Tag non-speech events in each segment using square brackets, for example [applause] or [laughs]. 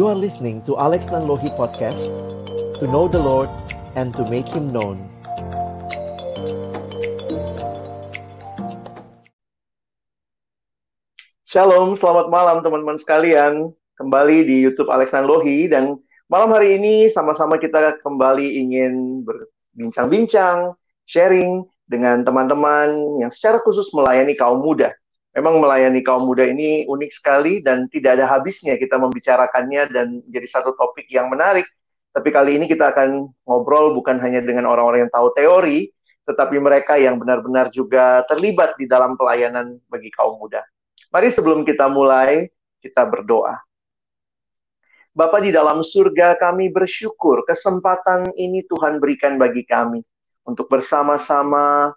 You are listening to Alex Nanlohi Podcast To know the Lord and to make Him known Shalom, selamat malam teman-teman sekalian. Kembali di YouTube Alex Nanlohi dan malam hari ini sama-sama kita kembali ingin berbincang-bincang, sharing dengan teman-teman yang secara khusus melayani kaum muda. Memang melayani kaum muda ini unik sekali dan tidak ada habisnya kita membicarakannya dan jadi satu topik yang menarik. Tapi kali ini kita akan ngobrol bukan hanya dengan orang-orang yang tahu teori, tetapi mereka yang benar-benar juga terlibat di dalam pelayanan bagi kaum muda. Mari sebelum kita mulai, kita berdoa. Bapa di dalam surga, kami bersyukur kesempatan ini Tuhan berikan bagi kami untuk bersama-sama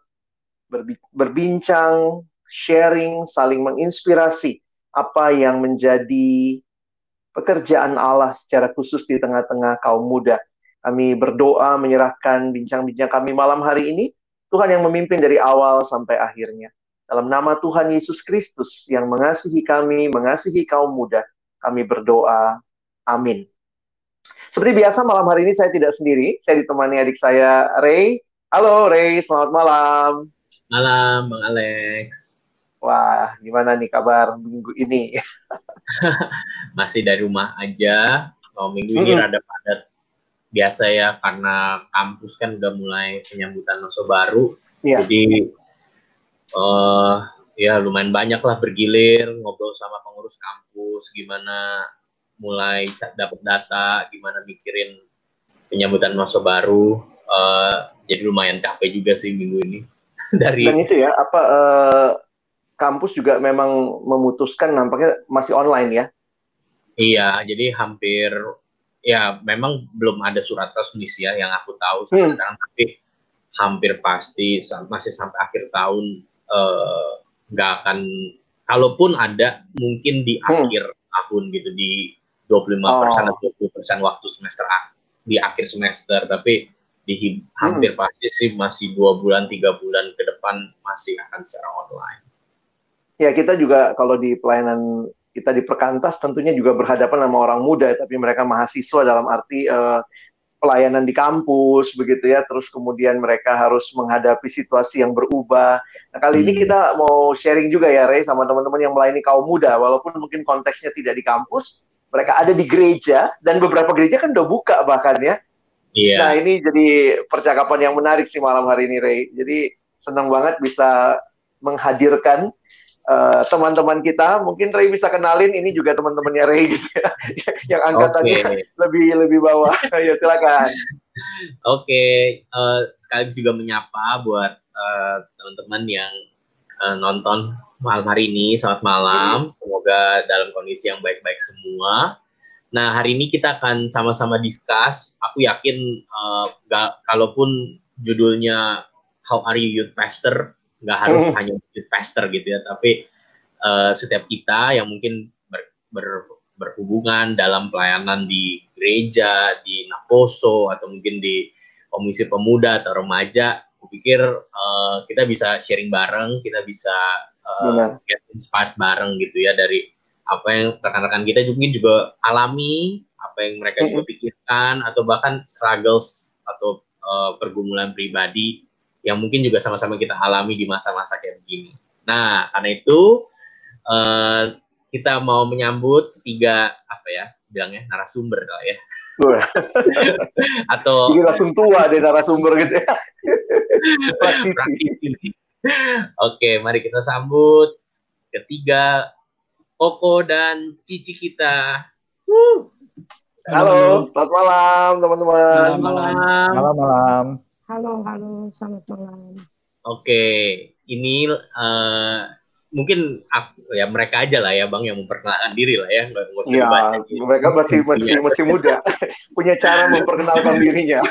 berbincang, sharing, saling menginspirasi apa yang menjadi pekerjaan Allah secara khusus di tengah-tengah kaum muda. Kami berdoa menyerahkan bincang-bincang kami malam hari ini, Tuhan yang memimpin dari awal sampai akhirnya. Dalam nama Tuhan Yesus Kristus yang mengasihi kami, mengasihi kaum muda, kami berdoa. Amin. Seperti biasa malam hari ini saya tidak sendiri, saya ditemani adik saya Ray. Halo Ray, selamat malam. Malam Bang Alex. Wah, gimana nih kabar minggu ini? [laughs] Masih dari rumah aja. Oh, minggu ini mm -hmm. rada padat biasa ya karena kampus kan udah mulai penyambutan masa baru. Yeah. Jadi uh, ya lumayan banyak lah bergilir ngobrol sama pengurus kampus gimana mulai dapat data gimana mikirin penyambutan masa baru uh, jadi lumayan capek juga sih minggu ini [laughs] dari dan itu ya apa uh, kampus juga memang memutuskan nampaknya masih online ya iya jadi hampir ya memang belum ada surat resmi sih ya yang aku tahu hmm. sekarang tapi hampir pasti masih sampai akhir tahun Eh, nggak uh, akan kalaupun ada mungkin di hmm. akhir tahun gitu di 25 persen oh. atau 20 persen waktu semester di akhir semester tapi di hampir hmm. pasti sih masih dua bulan tiga bulan ke depan masih akan secara online. Ya kita juga kalau di pelayanan kita di perkantas tentunya juga berhadapan sama orang muda tapi mereka mahasiswa dalam arti uh, pelayanan di kampus begitu ya. Terus kemudian mereka harus menghadapi situasi yang berubah. Nah kali hmm. ini kita mau sharing juga ya Ray sama teman-teman yang melayani kaum muda. Walaupun mungkin konteksnya tidak di kampus mereka ada di gereja dan beberapa gereja kan udah buka bahkan ya. Yeah. nah ini jadi percakapan yang menarik sih malam hari ini Ray. Jadi senang banget bisa menghadirkan teman eh, teman-teman kita mungkin Ray bisa kenalin ini juga teman-temannya Ray gitu ya [laughs] yang angkatannya okay. lebih lebih bawah [laughs] ya silakan oke okay. uh, eh, sekaligus juga menyapa buat uh, teman-teman yang uh, nonton malam hari ini selamat malam hmm. semoga dalam kondisi yang baik-baik semua nah hari ini kita akan sama-sama discuss aku yakin uh, gak, kalaupun judulnya How Are You Youth Pastor nggak harus hmm. hanya investor gitu ya tapi uh, setiap kita yang mungkin ber, ber, berhubungan dalam pelayanan di gereja di Naposo atau mungkin di komisi pemuda atau remaja aku pikir uh, kita bisa sharing bareng kita bisa uh, get inspired bareng gitu ya dari apa yang rekan-rekan kita mungkin juga alami apa yang mereka juga pikirkan atau bahkan struggles atau uh, pergumulan pribadi yang mungkin juga sama-sama kita alami di masa-masa kayak begini. Nah, karena itu uh, kita mau menyambut tiga apa ya bilangnya narasumber lah ya. [laughs] Atau Ini langsung tua deh narasumber gitu [laughs] ya. Oke, mari kita sambut ketiga Koko dan Cici kita. Halo, selamat malam teman-teman. Selamat malam. Malam malam. Halo, halo, selamat malam. Oke, ini uh, mungkin aku, ya mereka aja lah ya bang yang memperkenalkan diri lah ya nggak ya, mereka [laughs] masih masih masih muda [laughs] punya cara memperkenalkan dirinya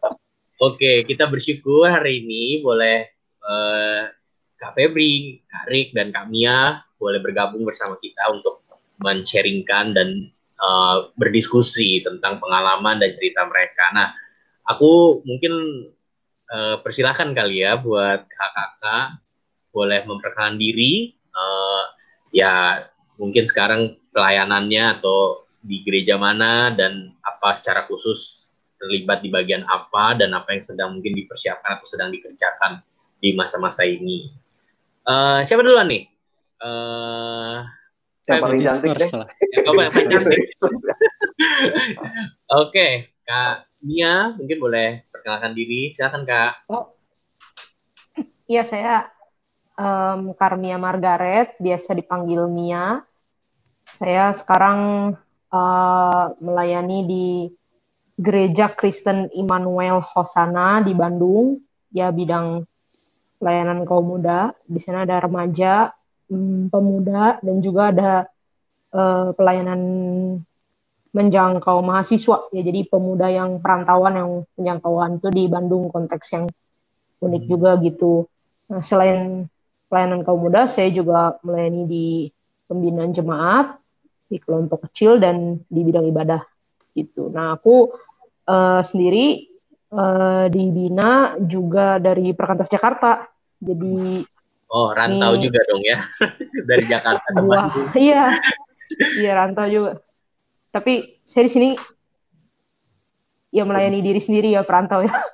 [laughs] oke kita bersyukur hari ini boleh uh, Kak Febri, Kak Rick, dan Kak Mia boleh bergabung bersama kita untuk men-sharingkan dan uh, berdiskusi tentang pengalaman dan cerita mereka. Nah, aku mungkin uh, persilahkan kali ya buat kakak-kakak boleh memperkenalkan diri uh, ya mungkin sekarang pelayanannya atau di gereja mana dan apa secara khusus terlibat di bagian apa dan apa yang sedang mungkin dipersiapkan atau sedang dikerjakan di masa-masa ini. Uh, siapa duluan nih? Uh, yang paling cantik deh. Yang paling cantik. Oke, Kak Mia mungkin boleh perkenalkan diri. Silakan Kak. Oh. Iya, saya um, Karmia Margaret, biasa dipanggil Mia. Saya sekarang uh, melayani di Gereja Kristen Immanuel Hosana di Bandung, ya bidang pelayanan kaum muda. Di sana ada remaja, um, pemuda, dan juga ada uh, pelayanan menjangkau mahasiswa. Ya, jadi pemuda yang perantauan yang penjangkauan itu di Bandung konteks yang unik hmm. juga gitu. Nah, selain pelayanan kaum muda, saya juga melayani di pembinaan jemaat, di kelompok kecil dan di bidang ibadah gitu. Nah, aku uh, sendiri uh, dibina juga dari Perkantas Jakarta. Jadi Oh, rantau nih, juga dong ya [laughs] dari Jakarta ke Bandung. Iya. Iya, rantau juga. Tapi saya di sini ya melayani diri sendiri ya perantau ya. ya [laughs]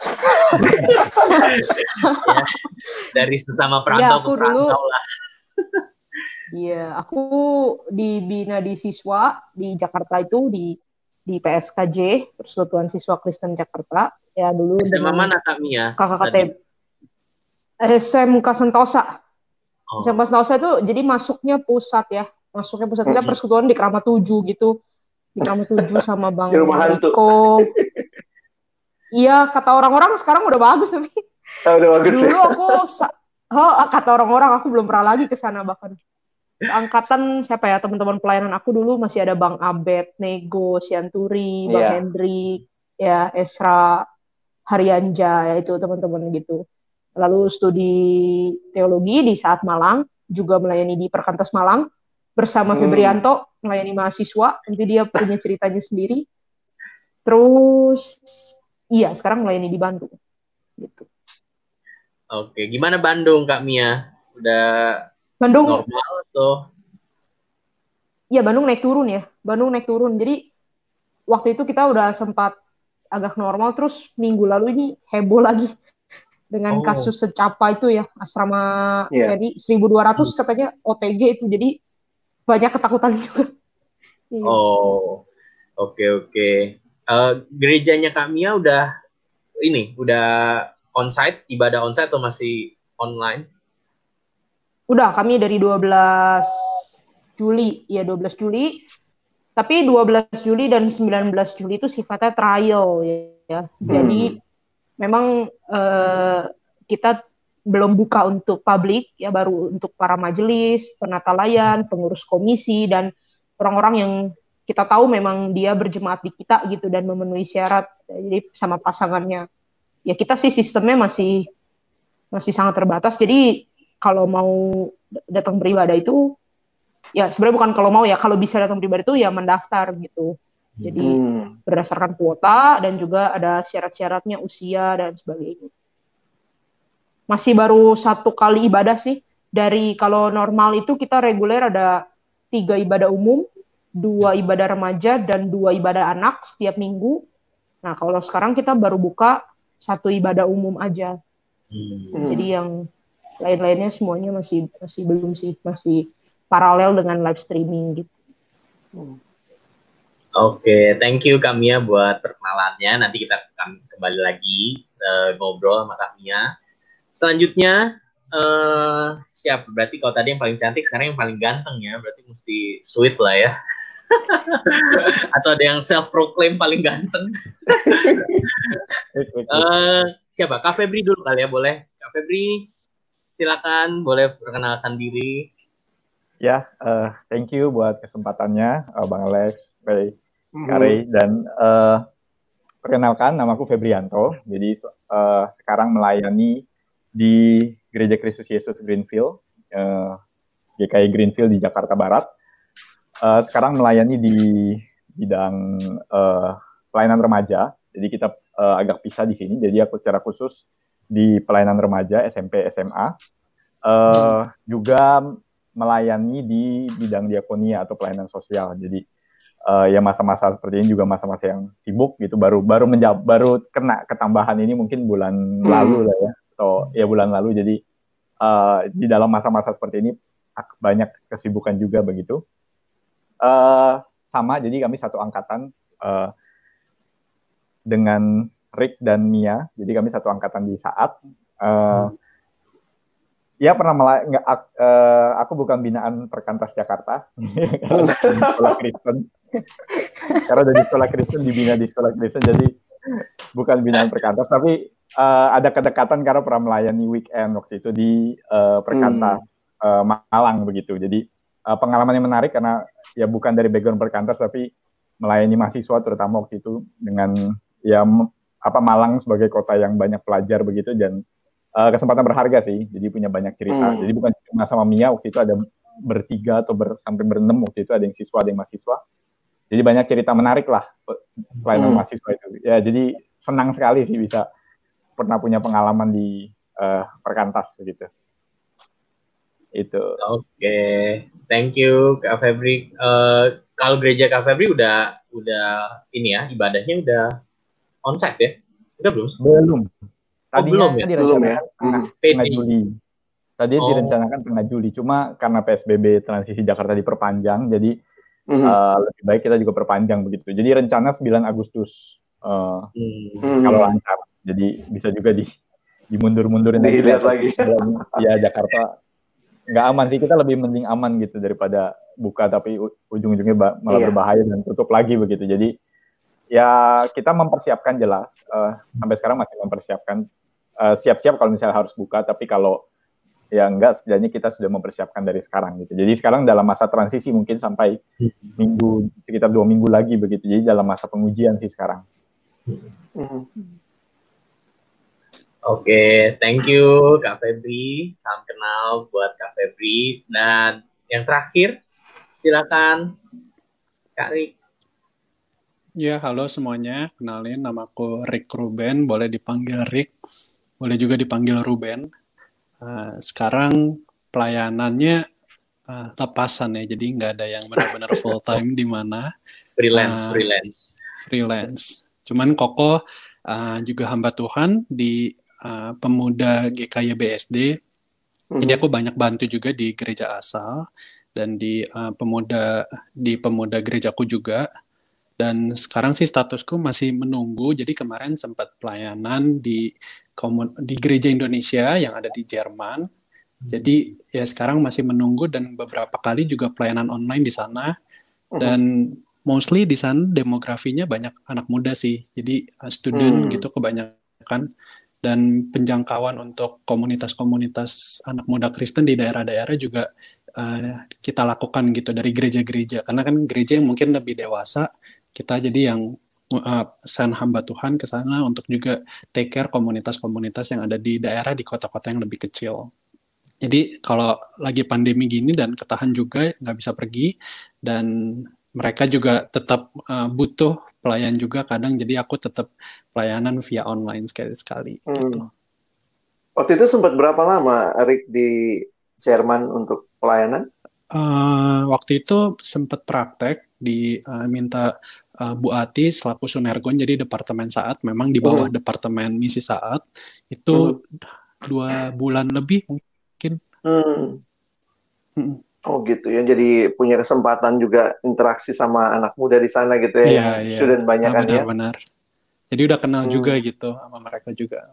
dari sesama perantau ya, ke perantau dulu, lah. Iya, aku dibina di siswa di Jakarta itu di di PSKJ Persekutuan Siswa Kristen Jakarta ya dulu SMA mana Kak Mia? KKKT SMK Sentosa. Oh. SMK Sentosa itu jadi masuknya pusat ya, masuknya pusat kita persekutuan di Keramat Tujuh gitu, di Keramat Tujuh sama Bang Riko. [laughs] Iya, kata orang-orang sekarang udah bagus tapi. Oh, udah bagus. Dulu ya? aku oh, kata orang-orang aku belum pernah lagi ke sana bahkan angkatan siapa ya teman-teman pelayanan aku dulu masih ada Bang Abed, Nego, Sianturi, Bang yeah. Hendrik, ya Esra, Haryanja, ya itu teman-teman gitu. Lalu studi teologi di saat Malang, juga melayani di Perkantas Malang bersama hmm. Febrianto melayani mahasiswa. Nanti dia punya ceritanya sendiri. Terus iya sekarang melayani di Bandung. Gitu. Oke, gimana Bandung Kak Mia? Udah Bandung normal atau ya Bandung naik turun ya Bandung naik turun jadi waktu itu kita udah sempat agak normal terus minggu lalu ini heboh lagi [laughs] dengan oh. kasus secapa itu ya asrama yeah. jadi 1200 katanya OTG itu jadi banyak ketakutan [laughs] juga iya. oh oke okay, oke okay. uh, gerejanya Kamia udah ini udah onsite ibadah onsite atau masih online Udah, kami dari 12 Juli, ya 12 Juli. Tapi 12 Juli dan 19 Juli itu sifatnya trial ya. Hmm. Jadi memang uh, kita belum buka untuk publik ya baru untuk para majelis, penata layan, pengurus komisi dan orang-orang yang kita tahu memang dia berjemaat di kita gitu dan memenuhi syarat. Jadi sama pasangannya. Ya kita sih sistemnya masih masih sangat terbatas. Jadi kalau mau datang beribadah itu ya sebenarnya bukan kalau mau ya kalau bisa datang beribadah itu ya mendaftar gitu jadi hmm. berdasarkan kuota dan juga ada syarat-syaratnya usia dan sebagainya masih baru satu kali ibadah sih dari kalau normal itu kita reguler ada tiga ibadah umum dua ibadah remaja dan dua ibadah anak setiap minggu nah kalau sekarang kita baru buka satu ibadah umum aja hmm. jadi yang lain-lainnya semuanya masih masih belum sih masih paralel dengan live streaming gitu. Hmm. Oke, okay, thank you Kamia buat perkenalannya. Nanti kita akan kembali lagi uh, ngobrol sama Kamia. Selanjutnya uh, siap berarti kalau tadi yang paling cantik sekarang yang paling ganteng ya, berarti mesti sweet lah ya. [laughs] Atau ada yang self proclaim paling ganteng. uh, [laughs] siapa? Kak Febri dulu kali ya, boleh? Kak Febri silakan boleh perkenalkan diri. Ya, uh, thank you buat kesempatannya, uh, Bang Alex, Ray, mm-hmm. Dan uh, perkenalkan, namaku Febrianto. Jadi uh, sekarang melayani di Gereja Kristus Yesus Greenfield, uh, GKI Greenfield di Jakarta Barat. Uh, sekarang melayani di bidang uh, pelayanan remaja. Jadi kita uh, agak pisah di sini. Jadi aku secara khusus di pelayanan remaja SMP SMA uh, hmm. juga melayani di bidang diakonia atau pelayanan sosial jadi uh, ya masa-masa seperti ini juga masa-masa yang sibuk gitu baru baru menjawab baru kena ketambahan ini mungkin bulan hmm. lalu lah ya atau ya bulan lalu. Jadi uh, di dalam masa-masa seperti ini banyak kesibukan juga begitu. Uh, sama jadi kami satu angkatan uh, dengan Rick dan Mia. Jadi kami satu angkatan di saat uh, hmm Ya pernah malah nggak uh, aku bukan binaan perkantas Jakarta. [laughs] Sekolah Kristen. Karena dari sekolah Kristen dibina di sekolah Kristen. Jadi bukan binaan perkantas. Tapi uh, ada kedekatan karena pernah melayani weekend waktu itu di uh, perkantas hmm. uh, Malang begitu jadi uh, pengalaman yang menarik karena ya bukan dari background perkantas tapi melayani mahasiswa terutama waktu itu dengan ya apa Malang sebagai kota yang banyak pelajar begitu dan uh, kesempatan berharga sih. Jadi punya banyak cerita. Hmm. Jadi bukan cuma sama Mia waktu itu ada bertiga atau ber, sampai berenam waktu itu ada yang siswa, ada yang mahasiswa. Jadi banyak cerita menarik lah pelayanan hmm. mahasiswa itu. Ya jadi senang sekali sih bisa pernah punya pengalaman di uh, perkantas begitu. Itu. Oke, okay. thank you Kak Febri. Uh, kalau gereja Kak Febri udah udah ini ya ibadahnya udah onsite ya? Udah belum? Belum. Tadinya oh, belum ya? Belum ya? Tengah, tengah Juli. Tadi oh. direncanakan tengah Juli, cuma karena PSBB transisi Jakarta diperpanjang, jadi mm-hmm. uh, lebih baik kita juga perpanjang begitu. Jadi rencana 9 Agustus uh, mm-hmm. kalau lancar. Jadi bisa juga di dimundur-mundurin lagi. lagi. [laughs] ya Jakarta nggak aman sih kita lebih mending aman gitu daripada buka tapi ujung-ujungnya malah iya. berbahaya dan tutup lagi begitu. Jadi ya kita mempersiapkan jelas uh, sampai sekarang masih mempersiapkan siap eh, siap-siap kalau misalnya harus buka tapi kalau ya enggak setidaknya kita sudah mempersiapkan dari sekarang gitu jadi sekarang dalam masa transisi mungkin sampai minggu sekitar dua minggu lagi begitu jadi dalam masa pengujian sih sekarang Oke, okay, thank you Kak Febri. Salam kenal buat Kak Febri. Dan yang terakhir, silakan Kak Rik. Ya, halo semuanya. Kenalin, namaku Rick Ruben. Boleh dipanggil Rick, boleh juga dipanggil Ruben. Uh, sekarang pelayanannya uh, lepasan ya, jadi nggak ada yang benar-benar [laughs] full time di mana. Freelance, uh, freelance. Freelance. Cuman Koko uh, juga hamba Tuhan di uh, pemuda GKY BSD. Hmm. Jadi aku banyak bantu juga di gereja asal dan di uh, pemuda di pemuda gerejaku juga dan sekarang sih statusku masih menunggu. Jadi kemarin sempat pelayanan di komun di gereja Indonesia yang ada di Jerman. Jadi ya sekarang masih menunggu dan beberapa kali juga pelayanan online di sana. Mhm. Dan mostly di sana demografinya banyak anak muda sih. Jadi uh, student hmm. gitu kebanyakan dan penjangkauan untuk komunitas-komunitas anak muda Kristen di daerah-daerah juga uh, kita lakukan gitu dari gereja-gereja karena kan gereja yang mungkin lebih dewasa kita jadi yang uh, send hamba Tuhan ke sana untuk juga take care komunitas-komunitas yang ada di daerah di kota-kota yang lebih kecil. Jadi kalau lagi pandemi gini dan ketahan juga nggak bisa pergi dan mereka juga tetap uh, butuh pelayan juga kadang jadi aku tetap pelayanan via online sekali-sekali. Hmm. Gitu. Waktu itu sempat berapa lama Erik di Jerman untuk pelayanan? Uh, waktu itu sempat praktek diminta uh, Bu Ati selaku Sunergon jadi departemen saat memang di bawah hmm. departemen misi saat itu hmm. dua bulan lebih mungkin. Hmm. Hmm. Oh gitu ya, jadi punya kesempatan juga interaksi sama anak muda di sana gitu ya, yeah, yeah. student banyak kan ya. Benar. Jadi udah kenal hmm. juga gitu sama mereka juga.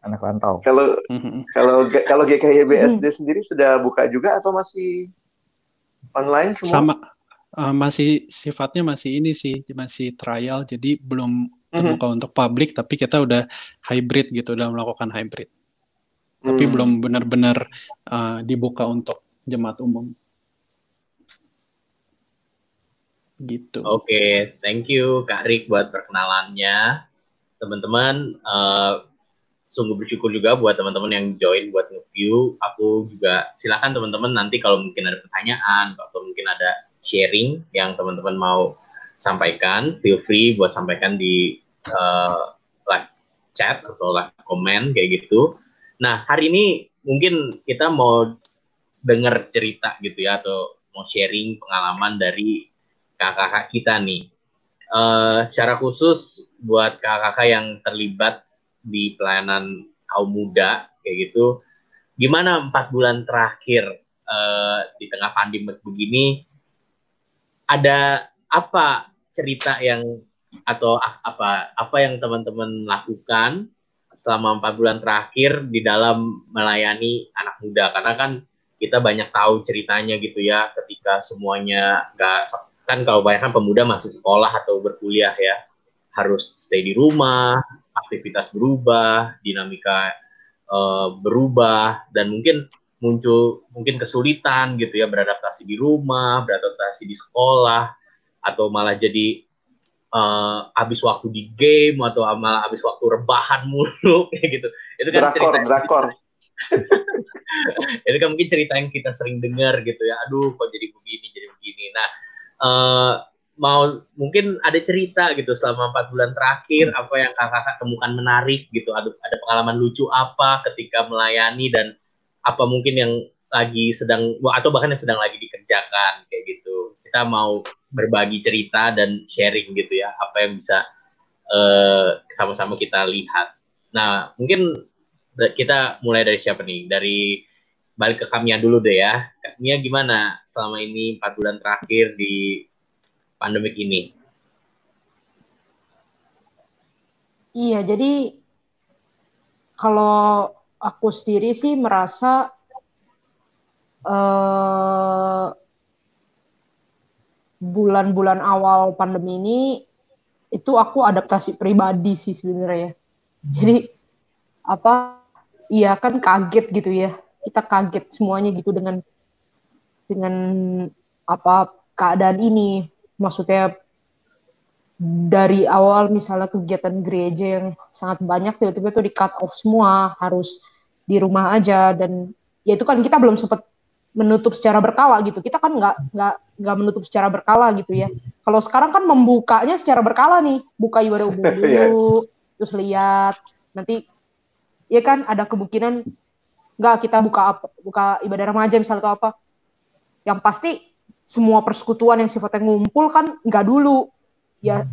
Anak rantau. Kalau hmm. kalau kalau GKYBSD hmm. sendiri sudah buka juga atau masih online semua? Sama uh, masih sifatnya masih ini sih masih trial jadi belum terbuka mm-hmm. untuk publik tapi kita udah hybrid gitu udah melakukan hybrid tapi mm. belum benar-benar uh, dibuka untuk jemaat umum. Gitu. Oke okay, thank you kak Rik buat perkenalannya. Teman-teman uh, sungguh bersyukur juga buat teman-teman yang join buat nge-view. Aku juga silakan teman-teman nanti kalau mungkin ada pertanyaan atau mungkin ada sharing yang teman-teman mau sampaikan, feel free buat sampaikan di uh, live chat atau live comment kayak gitu. Nah, hari ini mungkin kita mau dengar cerita gitu ya atau mau sharing pengalaman dari kakak-kakak kita nih. Uh, secara khusus buat kakak-kakak yang terlibat di pelayanan kaum muda kayak gitu, gimana empat bulan terakhir uh, di tengah pandemi begini? Ada apa cerita yang atau apa apa yang teman-teman lakukan selama empat bulan terakhir di dalam melayani anak muda karena kan kita banyak tahu ceritanya gitu ya ketika semuanya nggak kan kalau banyak kan pemuda masih sekolah atau berkuliah ya harus stay di rumah aktivitas berubah dinamika uh, berubah dan mungkin muncul mungkin kesulitan gitu ya beradaptasi di rumah beradaptasi di sekolah atau malah jadi uh, habis waktu di game atau malah habis waktu rebahan mulu [laughs] kayak gitu. Itu kan drakor, cerita drakor [laughs] itu kan mungkin cerita yang kita sering dengar gitu ya. Aduh kok jadi begini jadi begini. Nah uh, mau mungkin ada cerita gitu selama empat bulan terakhir apa yang kakak-kakak temukan menarik gitu? Ada ada pengalaman lucu apa ketika melayani dan apa mungkin yang lagi sedang atau bahkan yang sedang lagi dikerjakan kayak gitu. Kita mau berbagi cerita dan sharing gitu ya apa yang bisa uh, sama-sama kita lihat. Nah mungkin kita mulai dari siapa nih? Dari balik ke Kamia dulu deh ya. Kamia gimana selama ini empat bulan terakhir di pandemik ini? Iya, jadi kalau aku sendiri sih merasa eh, bulan-bulan awal pandemi ini itu aku adaptasi pribadi sih sebenarnya. Jadi apa iya kan kaget gitu ya. Kita kaget semuanya gitu dengan dengan apa keadaan ini. Maksudnya dari awal misalnya kegiatan gereja yang sangat banyak tiba-tiba tuh di cut off semua harus di rumah aja. Dan ya itu kan kita belum sempat menutup secara berkala gitu. Kita kan nggak nggak nggak menutup secara berkala gitu ya. Kalau sekarang kan membukanya secara berkala nih. Buka ibadah [laughs] umum dulu terus lihat. Nanti ya kan ada kemungkinan nggak kita buka apa, buka ibadah remaja misalnya atau apa. Yang pasti semua persekutuan yang sifatnya ngumpul kan nggak dulu. Ya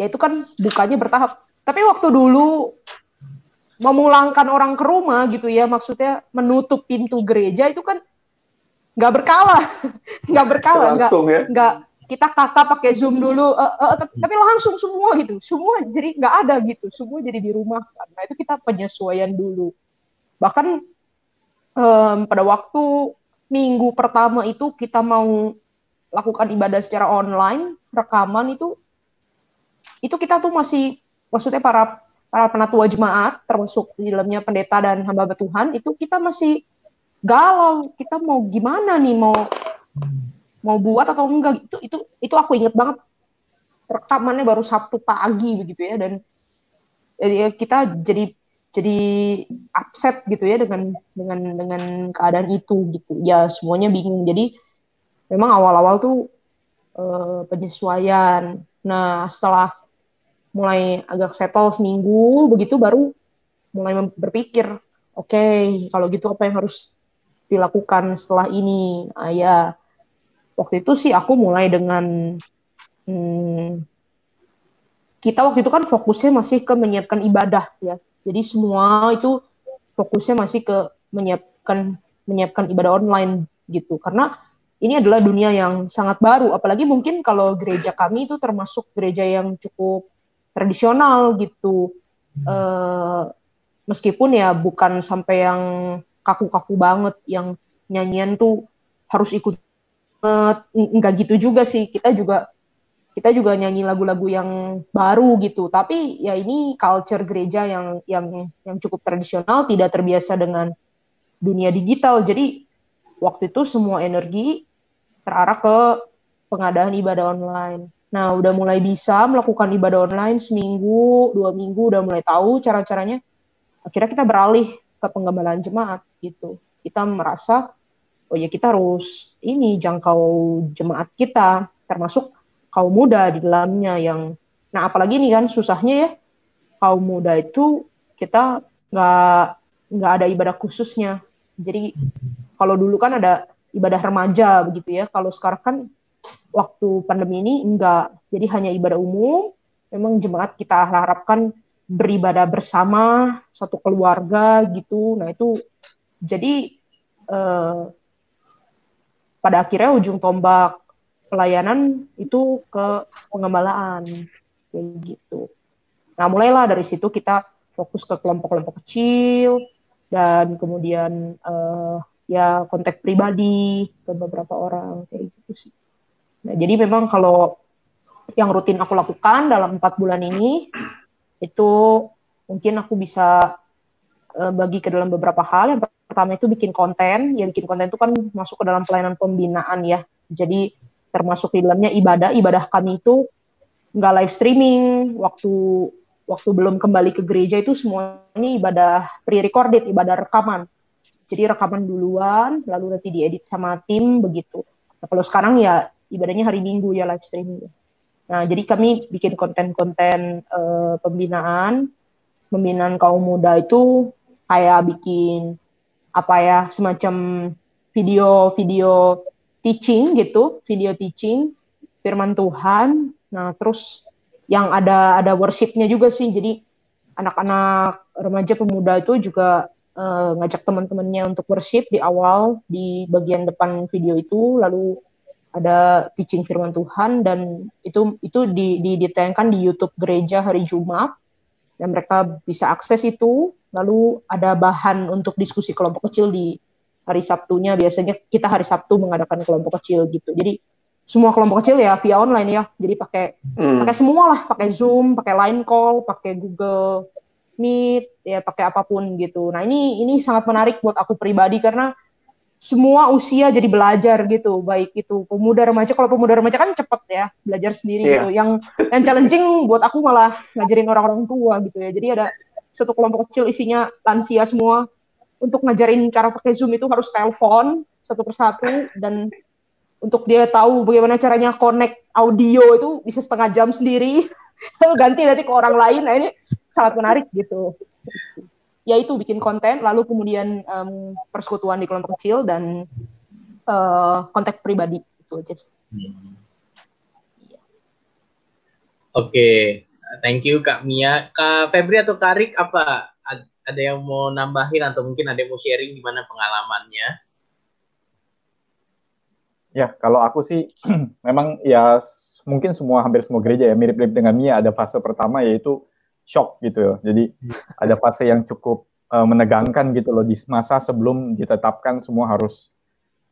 ya itu kan bukanya bertahap. Tapi waktu dulu memulangkan orang ke rumah gitu ya maksudnya menutup pintu gereja itu kan nggak berkala. [laughs] Nggak berkala nggak ya? nggak kita kata pakai zoom dulu uh, uh, tapi, tapi langsung semua gitu. Semua jadi nggak ada gitu. Semua jadi di rumah. Nah itu kita penyesuaian dulu. Bahkan um, pada waktu minggu pertama itu kita mau lakukan ibadah secara online rekaman itu itu kita tuh masih maksudnya para para penatua jemaat termasuk di dalamnya pendeta dan hamba Tuhan itu kita masih galau. Kita mau gimana nih? Mau mau buat atau enggak itu itu itu aku inget banget. Rekamannya baru Sabtu pagi begitu ya dan jadi ya kita jadi jadi upset gitu ya dengan dengan dengan keadaan itu gitu. Ya semuanya bingung. Jadi memang awal-awal tuh uh, penyesuaian. Nah setelah mulai agak settle seminggu begitu baru mulai berpikir oke okay, kalau gitu apa yang harus dilakukan setelah ini? Ah, ya waktu itu sih aku mulai dengan hmm, kita waktu itu kan fokusnya masih ke menyiapkan ibadah ya. Jadi semua itu fokusnya masih ke menyiapkan menyiapkan ibadah online gitu. Karena ini adalah dunia yang sangat baru, apalagi mungkin kalau gereja kami itu termasuk gereja yang cukup tradisional gitu. Uh, meskipun ya bukan sampai yang kaku-kaku banget yang nyanyian tuh harus ikut enggak gitu juga sih. Kita juga kita juga nyanyi lagu-lagu yang baru gitu. Tapi ya ini culture gereja yang yang yang cukup tradisional tidak terbiasa dengan dunia digital. Jadi waktu itu semua energi terarah ke pengadaan ibadah online. Nah udah mulai bisa melakukan ibadah online seminggu dua minggu udah mulai tahu cara-caranya. Akhirnya kita beralih ke penggembalaan jemaat gitu. Kita merasa oh ya kita harus ini jangkau jemaat kita termasuk kaum muda di dalamnya yang nah apalagi ini kan susahnya ya kaum muda itu kita nggak nggak ada ibadah khususnya jadi kalau dulu kan ada ibadah remaja begitu ya kalau sekarang kan waktu pandemi ini enggak. Jadi hanya ibadah umum. Memang jemaat kita harapkan beribadah bersama satu keluarga gitu. Nah itu jadi eh, pada akhirnya ujung tombak pelayanan itu ke pengembalaan kayak gitu. Nah mulailah dari situ kita fokus ke kelompok-kelompok kecil dan kemudian eh, ya kontak pribadi ke beberapa orang kayak gitu sih. Nah, jadi memang kalau yang rutin aku lakukan dalam empat bulan ini itu mungkin aku bisa uh, bagi ke dalam beberapa hal. Yang pertama itu bikin konten. Ya bikin konten itu kan masuk ke dalam pelayanan pembinaan ya. Jadi termasuk di dalamnya ibadah. Ibadah kami itu nggak live streaming. Waktu waktu belum kembali ke gereja itu semuanya ibadah pre-recorded, ibadah rekaman. Jadi rekaman duluan, lalu nanti diedit sama tim begitu. Nah, kalau sekarang ya ibadahnya hari Minggu ya live streaming. Nah, jadi kami bikin konten-konten uh, pembinaan, pembinaan kaum muda itu kayak bikin apa ya semacam video-video teaching gitu, video teaching firman Tuhan. Nah, terus yang ada ada worshipnya juga sih. Jadi anak-anak remaja pemuda itu juga uh, ngajak teman-temannya untuk worship di awal di bagian depan video itu, lalu ada teaching firman Tuhan dan itu itu di, di ditayangkan di YouTube gereja hari Jumat dan mereka bisa akses itu. Lalu ada bahan untuk diskusi kelompok kecil di hari Sabtunya. Biasanya kita hari Sabtu mengadakan kelompok kecil gitu. Jadi semua kelompok kecil ya via online ya. Jadi pakai hmm. pakai semua lah. Pakai Zoom pakai line call pakai Google Meet ya pakai apa pun gitu. Nah ini ini sangat menarik buat aku pribadi karena semua usia jadi belajar gitu. Baik itu pemuda remaja. Kalau pemuda remaja kan cepet ya belajar sendiri yeah. gitu. Yang yang challenging buat aku malah ngajarin orang-orang tua gitu ya. Jadi ada satu kelompok kecil isinya lansia semua. Untuk ngajarin cara pakai zoom itu harus telepon satu persatu. Dan untuk dia tahu bagaimana caranya connect audio itu bisa setengah jam sendiri. Lalu [laughs] ganti nanti ke orang lain. Nah ini sangat menarik gitu yaitu bikin konten, lalu kemudian um, persekutuan di kelompok kecil dan uh, kontak pribadi itu aja. Hmm. Oke, okay. thank you Kak Mia. Kak Febri atau Karik apa ada yang mau nambahin atau mungkin ada yang mau sharing gimana pengalamannya? Ya, kalau aku sih [clears throat] memang ya mungkin semua hampir semua gereja ya mirip-mirip dengan Mia ada fase pertama yaitu shock gitu ya. Jadi ada fase yang cukup uh, menegangkan gitu loh di masa sebelum ditetapkan semua harus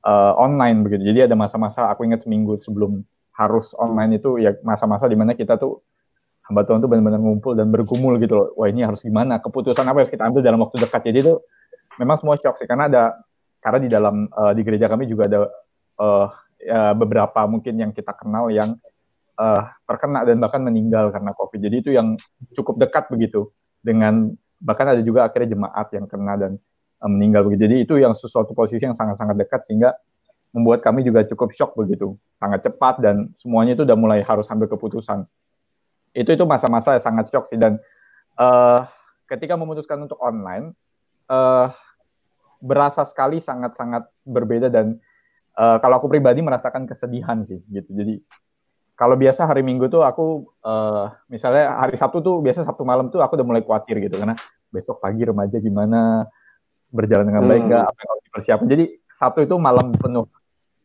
uh, online begitu. Jadi ada masa-masa aku ingat seminggu sebelum harus online itu ya masa-masa di mana kita tuh hamba Tuhan tuh benar-benar ngumpul dan bergumul gitu loh. Wah ini harus gimana? Keputusan apa yang harus kita ambil dalam waktu dekat. Jadi itu memang semua shock sih karena ada karena di dalam uh, di gereja kami juga ada uh, ya, beberapa mungkin yang kita kenal yang uh, terkena dan bahkan meninggal karena COVID. Jadi itu yang cukup dekat begitu dengan bahkan ada juga akhirnya jemaat yang kena dan uh, meninggal begitu. Jadi itu yang sesuatu posisi yang sangat-sangat dekat sehingga membuat kami juga cukup shock begitu, sangat cepat dan semuanya itu udah mulai harus ambil keputusan. Itu itu masa-masa yang sangat shock sih dan uh, ketika memutuskan untuk online uh, berasa sekali sangat-sangat berbeda dan uh, kalau aku pribadi merasakan kesedihan sih gitu. Jadi kalau biasa hari Minggu tuh aku uh, misalnya hari Sabtu tuh biasa Sabtu malam tuh aku udah mulai khawatir gitu karena besok pagi remaja gimana berjalan dengan baik nggak hmm. apa yang harus dipersiapkan. Jadi Sabtu itu malam penuh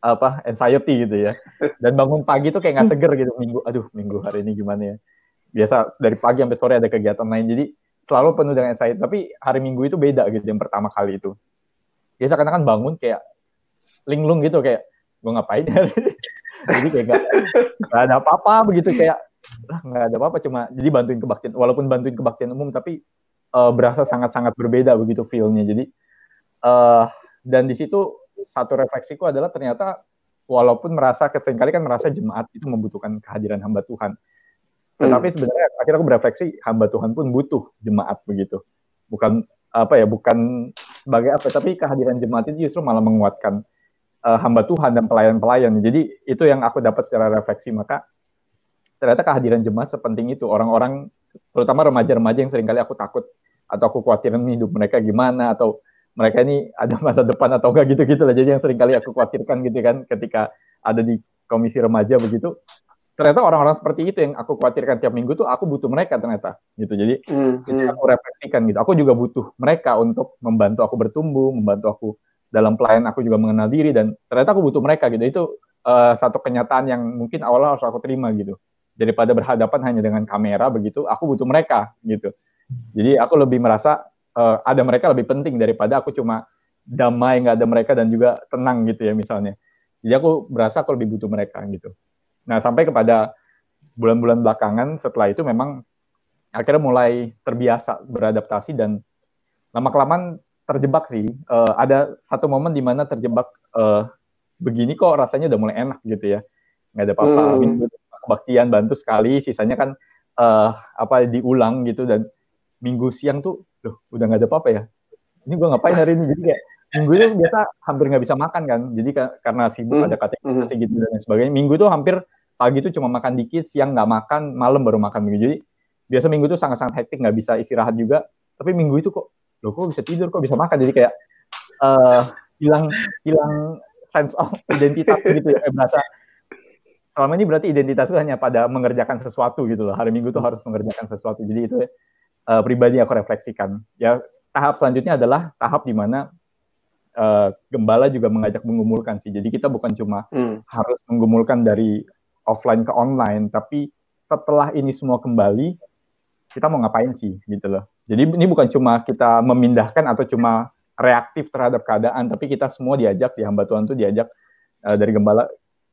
apa anxiety gitu ya. Dan bangun pagi tuh kayak nggak seger gitu minggu. Aduh minggu hari ini gimana ya? Biasa dari pagi sampai sore ada kegiatan lain. Jadi selalu penuh dengan anxiety. Tapi hari Minggu itu beda gitu yang pertama kali itu. Biasa karena kan bangun kayak linglung gitu kayak gue ngapain ya [laughs] jadi kayak gak, gak ada apa-apa begitu kayak nggak ada apa-apa cuma jadi bantuin kebaktian walaupun bantuin kebaktian umum tapi uh, berasa sangat-sangat berbeda begitu feelnya. Jadi uh, dan di situ satu refleksiku adalah ternyata walaupun merasa sering kali kan merasa jemaat itu membutuhkan kehadiran hamba Tuhan. Tetapi hmm. sebenarnya akhirnya aku berefleksi hamba Tuhan pun butuh jemaat begitu. Bukan apa ya bukan sebagai apa tapi kehadiran jemaat itu justru malah menguatkan uh, hamba Tuhan dan pelayan-pelayan. Jadi itu yang aku dapat secara refleksi. Maka ternyata kehadiran jemaat sepenting itu. Orang-orang, terutama remaja-remaja yang sering kali aku takut atau aku khawatirin hidup mereka gimana atau mereka ini ada masa depan atau enggak gitu-gitu lah. Jadi yang sering kali aku khawatirkan gitu kan ketika ada di komisi remaja begitu ternyata orang-orang seperti itu yang aku khawatirkan tiap minggu tuh aku butuh mereka ternyata gitu jadi jadi hmm. aku refleksikan gitu aku juga butuh mereka untuk membantu aku bertumbuh membantu aku dalam pelayanan aku juga mengenal diri dan ternyata aku butuh mereka gitu. Itu eh, satu kenyataan yang mungkin awalnya harus aku terima gitu. Daripada berhadapan hanya dengan kamera begitu aku butuh mereka gitu. Jadi aku lebih merasa eh, ada mereka lebih penting daripada aku cuma damai nggak ada mereka dan juga tenang gitu ya misalnya. Jadi aku berasa aku lebih butuh mereka gitu. Nah sampai kepada bulan-bulan belakangan setelah itu memang akhirnya mulai terbiasa beradaptasi dan lama kelamaan terjebak sih. Eh, ada satu momen di mana terjebak eh, begini kok rasanya udah mulai enak gitu ya. Nggak ada apa-apa Hmm. kebaktian bantu sekali sisanya kan eh, apa diulang gitu. Dan minggu siang tuh loh udah nggak ada apa-apa ya. Ini gue ngapain hari ini? Jadi kayak minggu itu biasa hampir nggak bisa makan kan. Jadi ka- karena sibuk Hmm. ada kategori gitu dan sebagainya. Minggu itu hampir pagi itu cuma makan dikit siang nggak makan malam baru makan minggu. Jadi biasa minggu itu sangat-sangat hektik nggak bisa istirahat juga. Tapi minggu itu kok loh kok bisa tidur? Kok bisa makan? Jadi kayak eh hilang hilang sense of identitas [laughs] gitu ya kayak berasa selama ini berarti identitas itu hanya pada mengerjakan sesuatu gitu loh. Hari minggu tuh harus mengerjakan sesuatu. Jadi itu eh, pribadi aku refleksikan. Ya tahap selanjutnya adalah tahap di mana eh, gembala juga mengajak menggumulkan sih. Jadi kita bukan cuma Hmm. harus menggumulkan dari offline ke online tapi setelah ini semua kembali kita mau ngapain sih gitu loh jadi ini bukan cuma kita memindahkan atau cuma reaktif terhadap keadaan tapi kita semua diajak di hamba Tuhan tuh diajak eh, dari gembala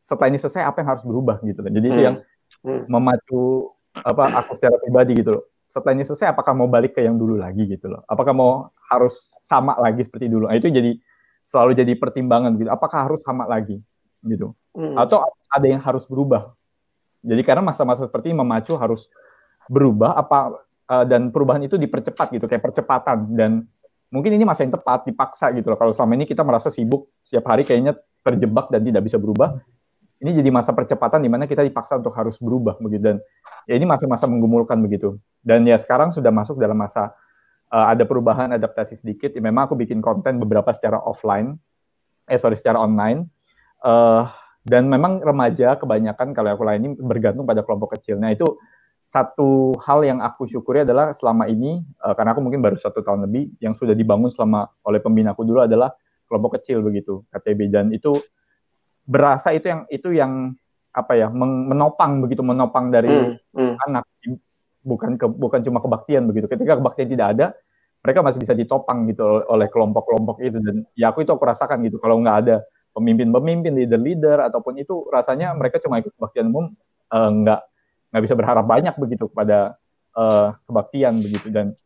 setelah ini selesai apa yang harus berubah? Gitu loh jadi itu Hmm. yang Hmm. memacu apa aku secara pribadi gitu loh. Setelah ini selesai apakah mau balik ke yang dulu lagi? Gitu loh. Apakah mau harus sama lagi seperti dulu? Nah, itu jadi selalu jadi pertimbangan gitu. Apakah harus sama lagi? Gitu. Hmm. atau ada yang harus berubah. Jadi karena masa-masa seperti ini memacu harus berubah apa eh, dan perubahan itu dipercepat gitu kayak percepatan dan mungkin ini masa yang tepat dipaksa gitu loh. Kalau selama ini kita merasa sibuk setiap hari kayaknya terjebak dan tidak bisa berubah. Ini jadi masa percepatan di mana kita dipaksa untuk harus berubah begitu dan ya ini masa-masa menggumulkan begitu. Dan ya sekarang sudah masuk dalam masa eh, ada perubahan adaptasi sedikit. Ya, memang aku bikin konten beberapa secara offline, eh sorry secara online. Eh, dan memang remaja kebanyakan kalau aku lain ini bergantung pada kelompok kecil. Nah itu satu hal yang aku syukuri adalah selama ini eh, karena aku mungkin baru satu tahun lebih yang sudah dibangun selama oleh pembinaku dulu adalah kelompok kecil begitu KTB dan itu berasa itu yang itu yang apa ya menopang begitu menopang dari Hmm. Hmm. anak bukan ke, bukan cuma kebaktian begitu ketika kebaktian tidak ada mereka masih bisa ditopang gitu oleh kelompok-kelompok itu dan ya aku itu aku rasakan gitu kalau nggak ada pemimpin-pemimpin leader-leader ataupun itu rasanya mereka cuma ikut kebaktian umum eh, nggak nggak bisa berharap banyak begitu kepada eh, kebaktian begitu. Dan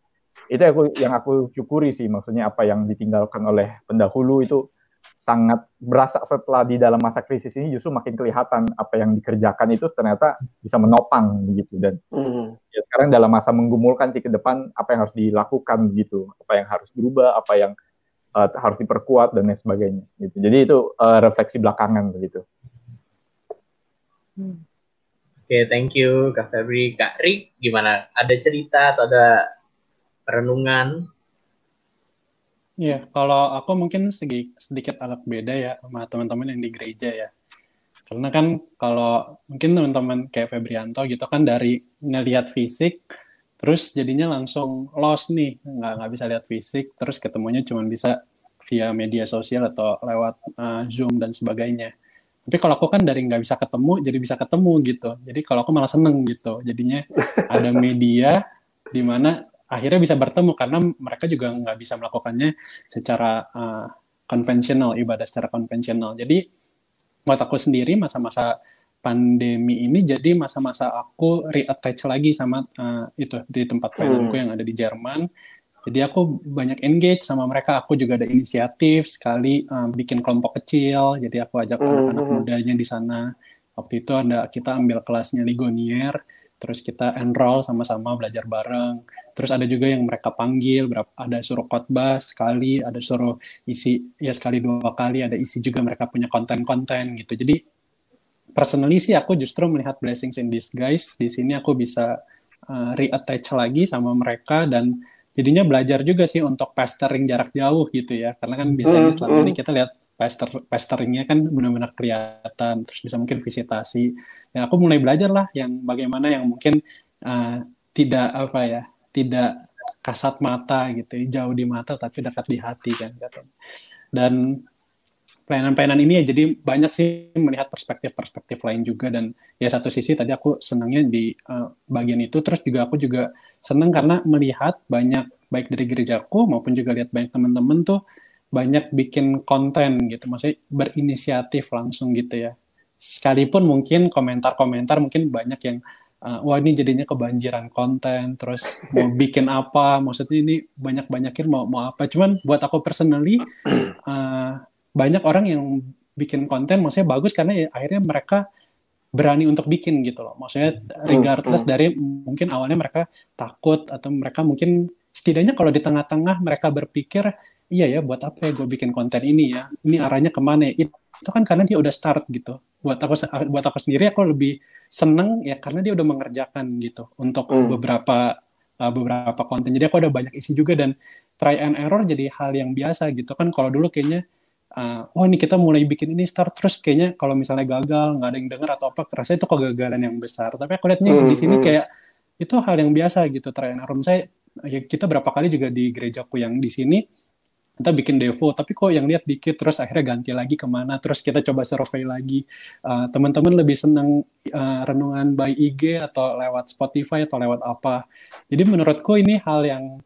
itu aku yang aku syukuri sih maksudnya apa yang ditinggalkan oleh pendahulu itu sangat berasa setelah di dalam masa krisis ini justru makin kelihatan apa yang dikerjakan itu ternyata bisa menopang begitu. Dan Hmm. ya sekarang dalam masa menggumulkan sih ke depan apa yang harus dilakukan gitu apa yang harus berubah apa yang uh, harus diperkuat dan lain sebagainya gitu. Jadi itu uh, refleksi belakangan begitu Oke, thank you Kak Febri. Kak Rik, gimana? Ada cerita atau ada perenungan? Iya, kalau aku mungkin sedikit agak beda ya sama teman-teman yang di gereja ya. Karena kan kalau mungkin teman-teman kayak Febrianto gitu kan dari ngelihat fisik, terus jadinya langsung lost nih, nggak nggak bisa lihat fisik, terus ketemunya cuma bisa via media sosial atau lewat uh, Zoom dan sebagainya. Tapi kalau aku kan dari nggak bisa ketemu, jadi bisa ketemu gitu. Jadi kalau aku malah seneng gitu. Jadinya ada [laughs] media di mana akhirnya bisa bertemu karena mereka juga nggak bisa melakukannya secara uh, konvensional ibadah secara konvensional jadi buat aku sendiri masa-masa pandemi ini jadi masa-masa aku reattach lagi sama uh, itu di tempat pelayananku yang ada di Jerman jadi aku banyak engage sama mereka. Aku juga ada inisiatif sekali um, bikin kelompok kecil. Jadi aku ajak Hmm, anak-anak hmm. mudanya di sana. Waktu itu ada kita ambil kelasnya Ligonier terus kita enroll sama-sama belajar bareng. Terus ada juga yang mereka panggil berapa ada suruh khotbah sekali ada suruh isi ya sekali dua kali ada isi juga mereka punya konten-konten gitu. Jadi personally sih aku justru melihat blessings in disguise. Di sini aku bisa uh, reattach lagi sama mereka dan jadinya belajar juga sih untuk pastoring jarak jauh gitu ya. Karena kan biasanya Hmm, selama hmm. ini kita lihat pester pasteringnya kan benar-benar kelihatan terus bisa mungkin visitasi. Ya aku mulai belajar lah yang bagaimana yang mungkin uh, tidak apa ya tidak kasat mata gitu jauh di mata tapi dekat di hati kan dan pelayanan-pelayanan ini ya jadi banyak sih melihat perspektif-perspektif lain juga. Dan ya satu sisi tadi aku senangnya di uh, bagian itu. Terus juga aku juga senang karena melihat banyak baik dari gerejaku maupun juga lihat banyak teman-teman tuh banyak bikin konten gitu. Maksudnya berinisiatif langsung gitu ya. Sekalipun mungkin komentar-komentar mungkin banyak yang uh, wah ini jadinya kebanjiran konten terus mau [laughs] bikin apa maksudnya ini banyak-banyakin mau mau apa. Cuman buat aku personally uh, [clears throat] banyak orang yang bikin konten maksudnya bagus karena ya, akhirnya mereka berani untuk bikin gitu loh. Maksudnya regardless dari mungkin awalnya mereka takut atau mereka mungkin setidaknya kalau di tengah-tengah mereka berpikir iya ya buat apa ya gue bikin konten ini ya? Ini arahnya ke mana ya? Itu kan karena dia udah start gitu. Buat aku buat aku sendiri aku lebih seneng ya karena dia udah mengerjakan gitu untuk hmm. beberapa uh, beberapa konten. Jadi aku ada banyak isi juga dan try and error jadi hal yang biasa gitu. Kan kalau dulu kayaknya uh, oh ini kita mulai bikin ini start terus kayaknya kalau misalnya gagal nggak ada yang dengar atau apa rasanya itu kegagalan yang besar. Tapi aku lihatnya hmm, di sini hmm. kayak itu hal yang biasa gitu tren arum saya ya kita berapa kali juga di gerejaku yang di sini kita bikin devo. Tapi kok yang lihat dikit terus akhirnya ganti lagi ke mana terus kita coba survei lagi. Uh, teman-teman lebih senang uh, renungan by IG atau lewat Spotify atau lewat apa. Jadi menurutku ini hal yang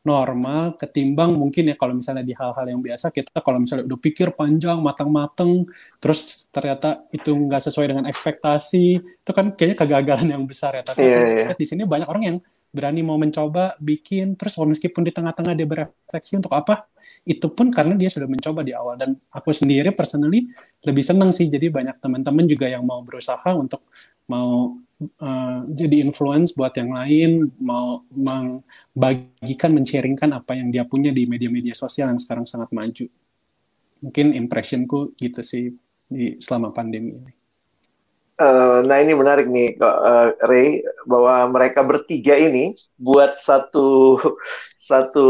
normal ketimbang mungkin ya kalau misalnya di hal-hal yang biasa kita kalau misalnya udah pikir panjang matang-matang terus ternyata itu nggak sesuai dengan ekspektasi itu kan kayaknya kegagalan yang besar ya. Tapi yeah, yeah. di sini banyak orang yang berani mau mencoba bikin terus meskipun di tengah-tengah dia berefleksi untuk apa itu pun karena dia sudah mencoba di awal. Dan aku sendiri personally lebih senang sih. Jadi banyak teman-teman juga yang mau berusaha untuk mau uh, jadi influence buat yang lain, mau membagikan, men-sharingkan apa yang dia punya di media-media sosial yang sekarang sangat maju. Mungkin impressionku gitu sih di selama pandemi ini. Uh, nah ini menarik nih, uh, Ray, bahwa mereka bertiga ini buat satu [laughs] satu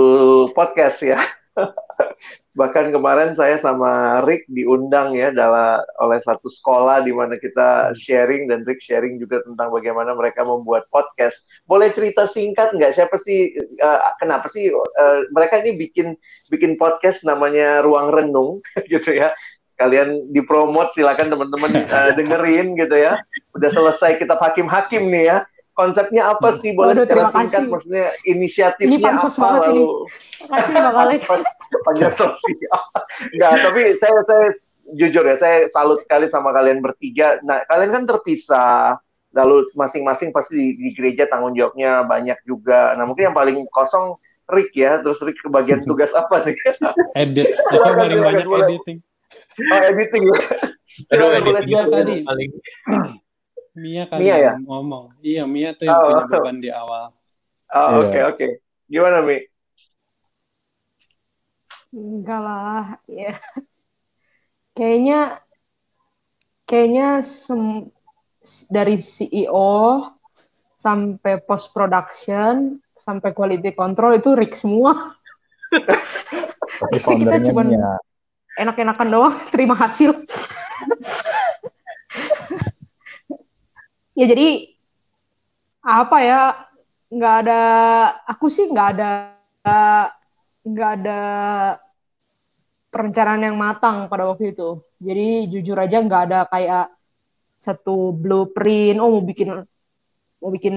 podcast ya. [laughs] Bahkan kemarin saya sama Rick diundang ya dalam oleh satu sekolah di mana kita sharing dan Rick sharing juga tentang bagaimana mereka membuat podcast. Boleh cerita singkat nggak siapa sih uh, kenapa sih uh, mereka ini bikin bikin podcast namanya Ruang Renung [laughs] gitu ya sekalian dipromot silakan teman-teman uh, dengerin gitu ya. Udah selesai kita hakim-hakim nih ya konsepnya apa hmm. sih? Boleh Waduh, secara singkat kasih. maksudnya inisiatifnya ini apa? lalu kasih Makasih [laughs] panjang sosial. Enggak tapi saya saya jujur ya saya salut sekali sama kalian bertiga. Nah kalian kan terpisah. Lalu masing-masing pasti di, di gereja tanggung jawabnya banyak juga. Nah mungkin yang paling kosong Rick ya terus Rick kebagian tugas apa nih? [laughs] Edit. Itu paling banyak editing. Oh editing. Ya Aduh, editing tadi paling Mia kali Mia ya? ngomong. Iya, Mia tuh yang oh. punya beban di awal. Oh, iya. oke okay, oke. Okay. Gimana, Mi? Enggak lah, ya. [laughs] Kayaknya kayaknya sem dari CEO sampai post production sampai quality control itu Rick semua. Tapi [laughs] kita cuma enak-enakan doang terima hasil ya jadi apa ya nggak ada aku sih nggak ada nggak ada perencanaan yang matang pada waktu itu. Jadi jujur aja nggak ada kayak satu blueprint oh mau bikin mau bikin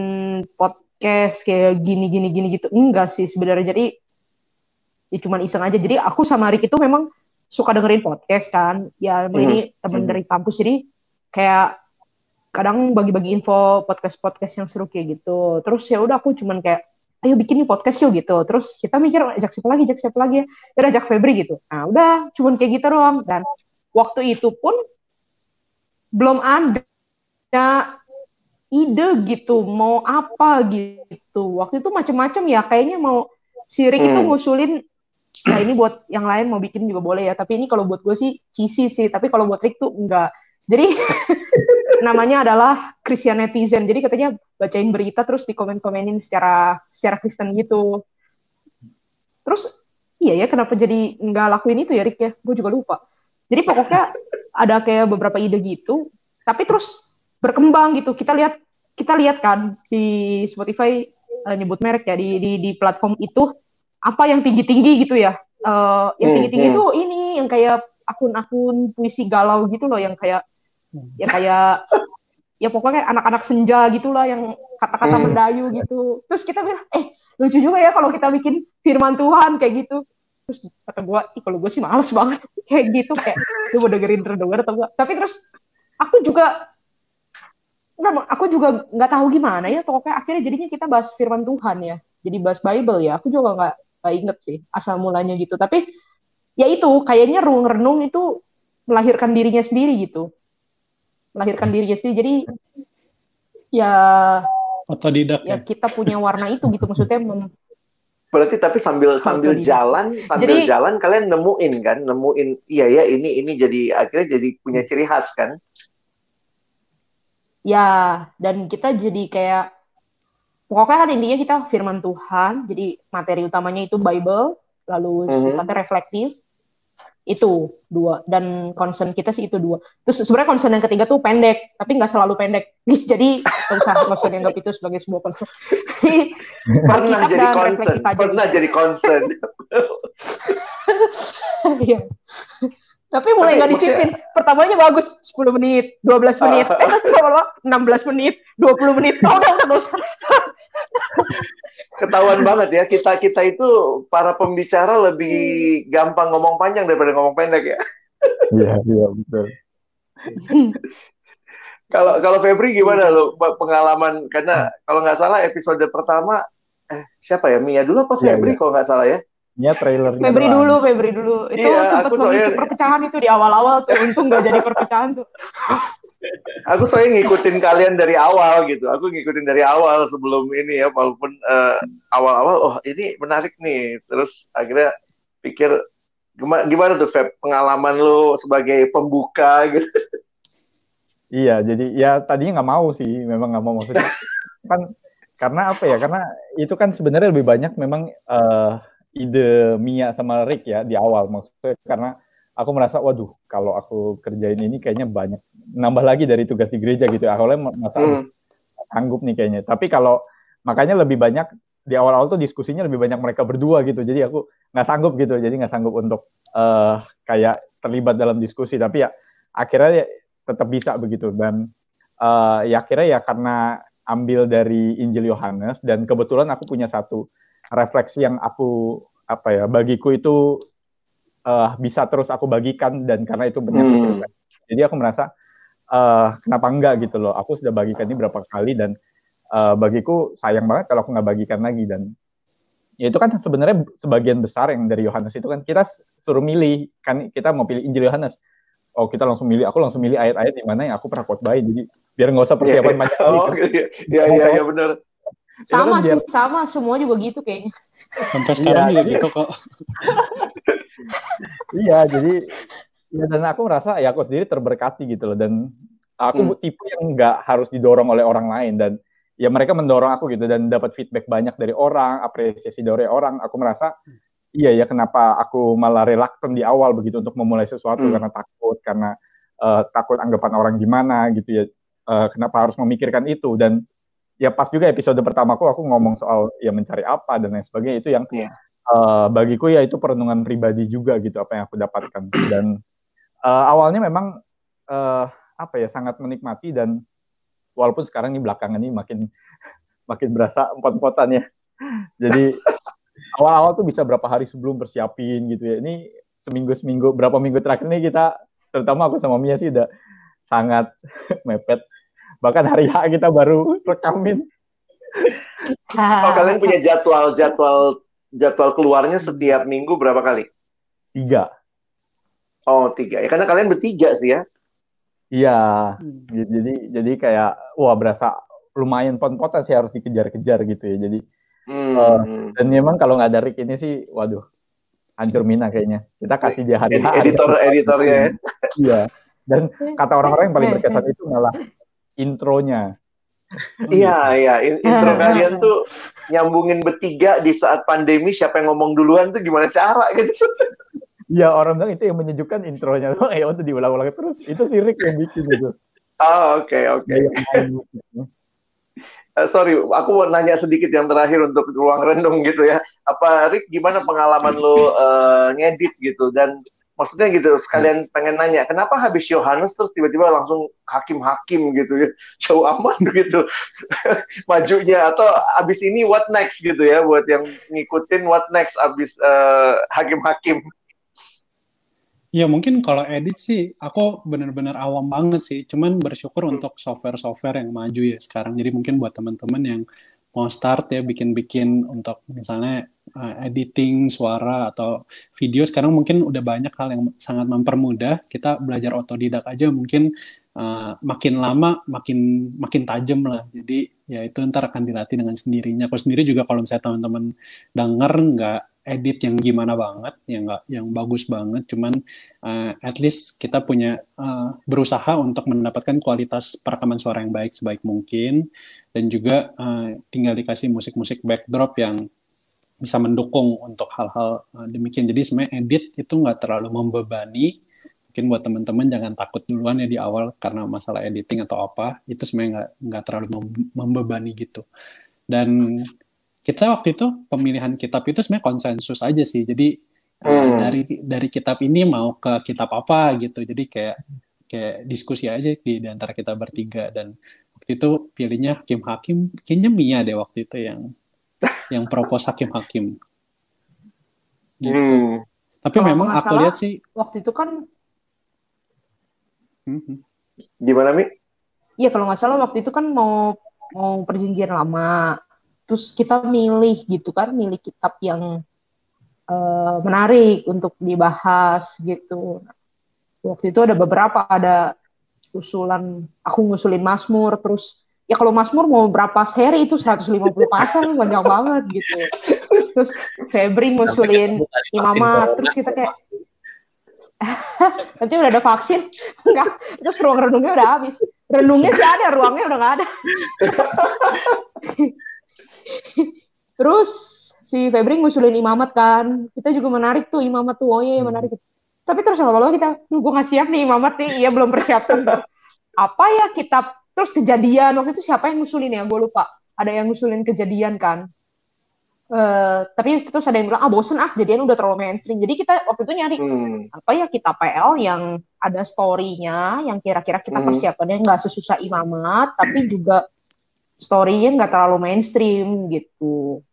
podcast kayak gini gini gini gitu. Enggak sih sebenarnya. Jadi ya cuman iseng aja. Jadi aku sama Rick itu memang suka dengerin podcast kan. Ya mm. ini teman mm. dari kampus. Jadi kayak kadang bagi-bagi info podcast-podcast yang seru kayak gitu. Terus ya udah aku cuman kayak ayo bikin nih podcast yuk gitu. Terus kita mikir ajak siapa lagi, ajak siapa lagi ya. Udah ajak Febri gitu. Nah, udah cuman kayak gitu doang dan waktu itu pun belum ada ide gitu mau apa gitu. Waktu itu macam-macam ya kayaknya mau Sirik hmm. itu ngusulin nah ini buat yang lain mau bikin juga boleh ya tapi ini kalau buat gue sih cheesy sih tapi kalau buat Rick tuh enggak jadi [laughs] namanya adalah Christian netizen. Jadi katanya bacain berita terus dikomen-komenin secara secara Kristen gitu. Terus iya ya kenapa jadi nggak lakuin itu ya Rick ya? Gue juga lupa. Jadi pokoknya ada kayak beberapa ide gitu, tapi terus berkembang gitu. Kita lihat kita lihat kan di Spotify uh, nyebut merek ya di, di di platform itu apa yang tinggi tinggi gitu ya. Uh, yang tinggi tinggi itu hmm. ini yang kayak akun-akun puisi galau gitu loh yang kayak ya kayak ya pokoknya anak-anak senja gitulah yang kata-kata hmm. mendayu gitu. Terus kita bilang, eh lucu juga ya kalau kita bikin firman Tuhan kayak gitu. Terus kata gue ih kalau gue sih males banget. [laughs] Kayak gitu kayak gue mau dengerin terdengar atau enggak. Tapi terus aku juga nggak aku juga nggak tahu gimana ya pokoknya akhirnya jadinya kita bahas firman Tuhan ya. Jadi bahas Bible ya. Aku juga nggak nggak inget sih asal mulanya gitu. Tapi ya itu kayaknya renung renung itu melahirkan dirinya sendiri gitu melahirkan dirinya sendiri. Jadi ya otodidak ya, ya? kita punya warna itu gitu maksudnya Berarti tapi sambil sambil jalan sambil jadi, jalan kalian nemuin kan, nemuin iya ya ini ini jadi akhirnya jadi punya ciri khas kan? Ya, dan kita jadi kayak pokoknya kan intinya kita firman Tuhan, jadi materi utamanya itu Bible, lalu mm -hmm. sifatnya reflektif, itu dua. Dan concern kita sih itu dua. Terus sebenarnya concern yang ketiga tuh pendek tapi nggak selalu pendek. [laughs] Jadi nggak usah nggak usah dianggap itu sebagai sebuah concern. [laughs] Pernah jadi concern. pernah jadi concern. Iya tapi mulai nggak disiplin pertamanya bagus 10 menit 12 menit eh kan seolah 16 menit 20 menit oh, udah udah usah ketahuan banget ya kita kita itu para pembicara lebih gampang ngomong panjang daripada ngomong pendek ya. Iya iya betul. [laughs] Kalau kalau Febri gimana lo pengalaman karena kalau nggak salah episode pertama eh siapa ya Mia dulu apa iya, Febri ya, ya. kalau nggak salah ya? Mia trailer. Febri dulu, Febri dulu. Itu iya, sempat memicu perpecahan itu di awal-awal tuh. Untung nggak jadi perpecahan tuh [laughs] aku selalu ngikutin kalian dari awal gitu. Aku ngikutin dari awal sebelum ini ya, walaupun uh, awal-awal, oh ini menarik nih. Terus akhirnya pikir gimana, gimana tuh Feb, pengalaman lo sebagai pembuka [laughs] gitu. Iya, jadi ya tadinya nggak mau sih, memang nggak mau maksudnya [laughs] kan karena apa ya? Karena itu kan sebenarnya lebih banyak memang uh, ide Mia sama Rick ya di awal. Maksudnya karena aku merasa waduh kalau aku kerjain ini kayaknya banyak. Nambah lagi dari tugas di gereja gitu awalnya masa hmm. sanggup nih kayaknya. Tapi kalau makanya lebih banyak di awal-awal tuh diskusinya lebih banyak mereka berdua gitu. Jadi aku nggak sanggup gitu. Jadi nggak sanggup untuk uh, kayak terlibat dalam diskusi. Tapi ya akhirnya ya tetap bisa begitu. Dan uh, ya akhirnya ya karena ambil dari Injil Yohanes dan kebetulan aku punya satu refleksi yang aku apa ya bagiku itu uh, bisa terus aku bagikan dan karena itu benar hmm. gitu kan. Jadi aku merasa uh, kenapa enggak gitu loh. Aku sudah bagikan ini berapa kali dan uh, bagiku sayang banget kalau aku nggak bagikan lagi dan ya itu kan sebenarnya sebagian besar yang dari Yohanes itu kan kita suruh milih kan kita mau pilih Injil Yohanes. Oh kita langsung milih, aku langsung milih ayat-ayat di mana yang aku pernah khotbahin. Jadi biar nggak usah persiapan yeah, banyak kali. Oh, iya iya iya, [laughs] iya benar. Sama kan biar... sama semua juga gitu kayaknya. Sampai sekarang ya, juga gitu kok. [laughs] iya, jadi ya dan aku merasa ya aku sendiri terberkati gitu loh dan aku hmm. tipe yang nggak harus didorong oleh orang lain dan ya mereka mendorong aku gitu dan dapat feedback banyak dari orang, apresiasi dari orang. Aku merasa iya ya kenapa aku malah relaktan di awal begitu untuk memulai sesuatu hmm. karena takut karena uh, takut anggapan orang gimana gitu ya. Uh, kenapa harus memikirkan itu dan ya pas juga episode pertamaku aku ngomong soal ya mencari apa dan lain sebagainya. Itu yang yeah uh, bagiku ya itu perenungan pribadi juga gitu apa yang aku dapatkan. Dan uh, awalnya memang uh, apa ya sangat menikmati dan walaupun sekarang ini belakangan ini makin [laughs] makin berasa empot-empotan ya. Jadi [laughs] awal-awal tuh bisa berapa hari sebelum persiapin gitu ya. Ini seminggu seminggu berapa minggu terakhir ini kita terutama aku sama Mia sih udah sangat [laughs] mepet bahkan hari H kita baru rekamin oh kalian punya jadwal jadwal jadwal keluarnya setiap minggu berapa kali? Tiga. Oh tiga ya karena kalian bertiga sih ya? Iya. Hmm. Jadi jadi kayak wah berasa lumayan pon-potan sih harus dikejar-kejar gitu ya. Jadi hmm. uh, dan memang kalau nggak ada Rick ini sih, waduh, hancur mina kayaknya. Kita kasih dia hari hari. Editor editornya. Ya. Iya. Dan kata orang-orang yang paling berkesan itu malah intronya. [laughs] Iya, iya. Intro kalian tuh nyambungin bertiga di saat pandemi siapa yang ngomong duluan tuh gimana cara gitu. [laughs] Iya orang bilang itu yang menyejukkan intronya tuh ya untuk diulang-ulang terus itu si Rick yang bikin itu. [laughs] Oh oke okay, oke. Okay. Uh, sorry, aku mau nanya sedikit yang terakhir untuk ruang renung gitu ya. Apa Rick gimana pengalaman lo uh, ngedit gitu dan maksudnya gitu sekalian pengen nanya kenapa habis Yohanes terus tiba-tiba langsung hakim-hakim gitu ya [laughs] jauh aman gitu [laughs] majunya atau habis ini what next gitu ya buat yang ngikutin what next habis uh, hakim-hakim Ya mungkin kalau edit sih aku benar-benar awam banget sih. Cuman bersyukur hmm. untuk software-software yang maju ya sekarang. Jadi mungkin buat teman-teman yang mau start ya bikin-bikin untuk misalnya uh, editing suara atau video sekarang mungkin udah banyak hal yang sangat mempermudah. Kita belajar otodidak aja mungkin uh, makin lama makin makin tajam lah. Jadi ya itu ntar akan dilatih dengan sendirinya. Aku sendiri juga kalau misalnya teman-teman denger nggak edit yang gimana banget, yang nggak yang bagus banget, cuman uh, at least kita punya uh, berusaha untuk mendapatkan kualitas perekaman suara yang baik sebaik mungkin, dan juga uh, tinggal dikasih musik-musik backdrop yang bisa mendukung untuk hal-hal uh, demikian. Jadi sebenarnya edit itu nggak terlalu membebani. Mungkin buat teman-teman jangan takut duluan ya di awal karena masalah editing atau apa, itu sebenarnya nggak nggak terlalu membebani gitu. Dan kita waktu itu pemilihan kitab itu sebenarnya konsensus aja sih. Jadi eh, hmm. dari dari kitab ini mau ke kitab apa gitu. Jadi kayak kayak diskusi aja di, di antara kita bertiga dan waktu itu pilihnya hakim hakim kayaknya Mia deh waktu itu yang yang propose hakim hakim gitu. Hmm. tapi Kalau memang aku lihat sih waktu itu kan hmm. gimana mi? Iya kalau nggak salah waktu itu kan mau mau perjanjian lama. Terus kita milih gitu kan milih kitab yang uh, menarik untuk dibahas gitu. Waktu itu ada beberapa ada usulan aku ngusulin Mazmur terus ya kalau Mazmur mau berapa seri itu 150 pasang banyak banget gitu terus Febri ngusulin Imamat terus kita kayak [laughs] nanti udah ada vaksin [laughs] enggak terus ruang renungnya udah habis renungnya sih ada ruangnya udah nggak ada [laughs] Terus si Febri ngusulin imamat kan. Kita juga menarik tuh imamat tuh. Oh iya, iya menarik. Tapi terus lama-lama kita, gue gak siap nih imamat nih. Iya belum persiapan. Apa ya kitab, terus kejadian. Waktu itu siapa yang ngusulin ya? Gue lupa. Ada yang ngusulin kejadian kan. Uh, tapi terus ada yang bilang, ah bosen ah, kejadian udah terlalu mainstream. Jadi kita waktu itu nyari, hmm. apa ya kita PL yang ada story-nya, yang kira-kira kita hmm. persiapannya nggak sesusah imamat, tapi juga story-nya nggak terlalu mainstream gitu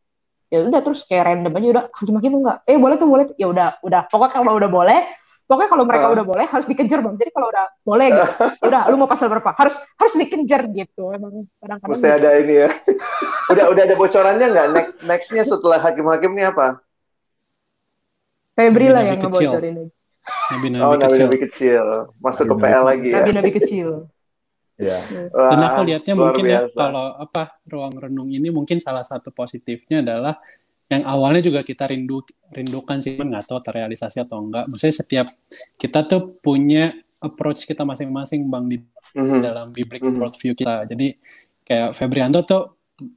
ya udah terus kayak random aja udah hakim hakim enggak eh boleh tuh boleh ya udah udah pokoknya kalau udah boleh pokoknya kalau mereka uh. udah boleh harus dikejar bang jadi kalau udah boleh gitu [laughs] udah lu mau pasal berapa harus harus dikejar gitu emang kadang-kadang mesti gitu. ada ini ya [laughs] udah udah ada bocorannya nggak next nextnya setelah hakim-hakim ini apa Febri lah yang ngebocorin Nabi Nabi oh, kecil. Nabi Nabi kecil masuk ke PL lagi ya Nabi Nabi [laughs] kecil Ya. Dan aku lihatnya mungkin ya, biasa. ya kalau apa ruang renung ini mungkin salah satu positifnya adalah yang awalnya juga kita rindu rindukan sih nggak tahu terrealisasi atau enggak. Maksudnya setiap kita tuh punya approach kita masing-masing bang di mm-hmm. dalam biblical mm-hmm. worldview kita. Jadi kayak Febrianto tuh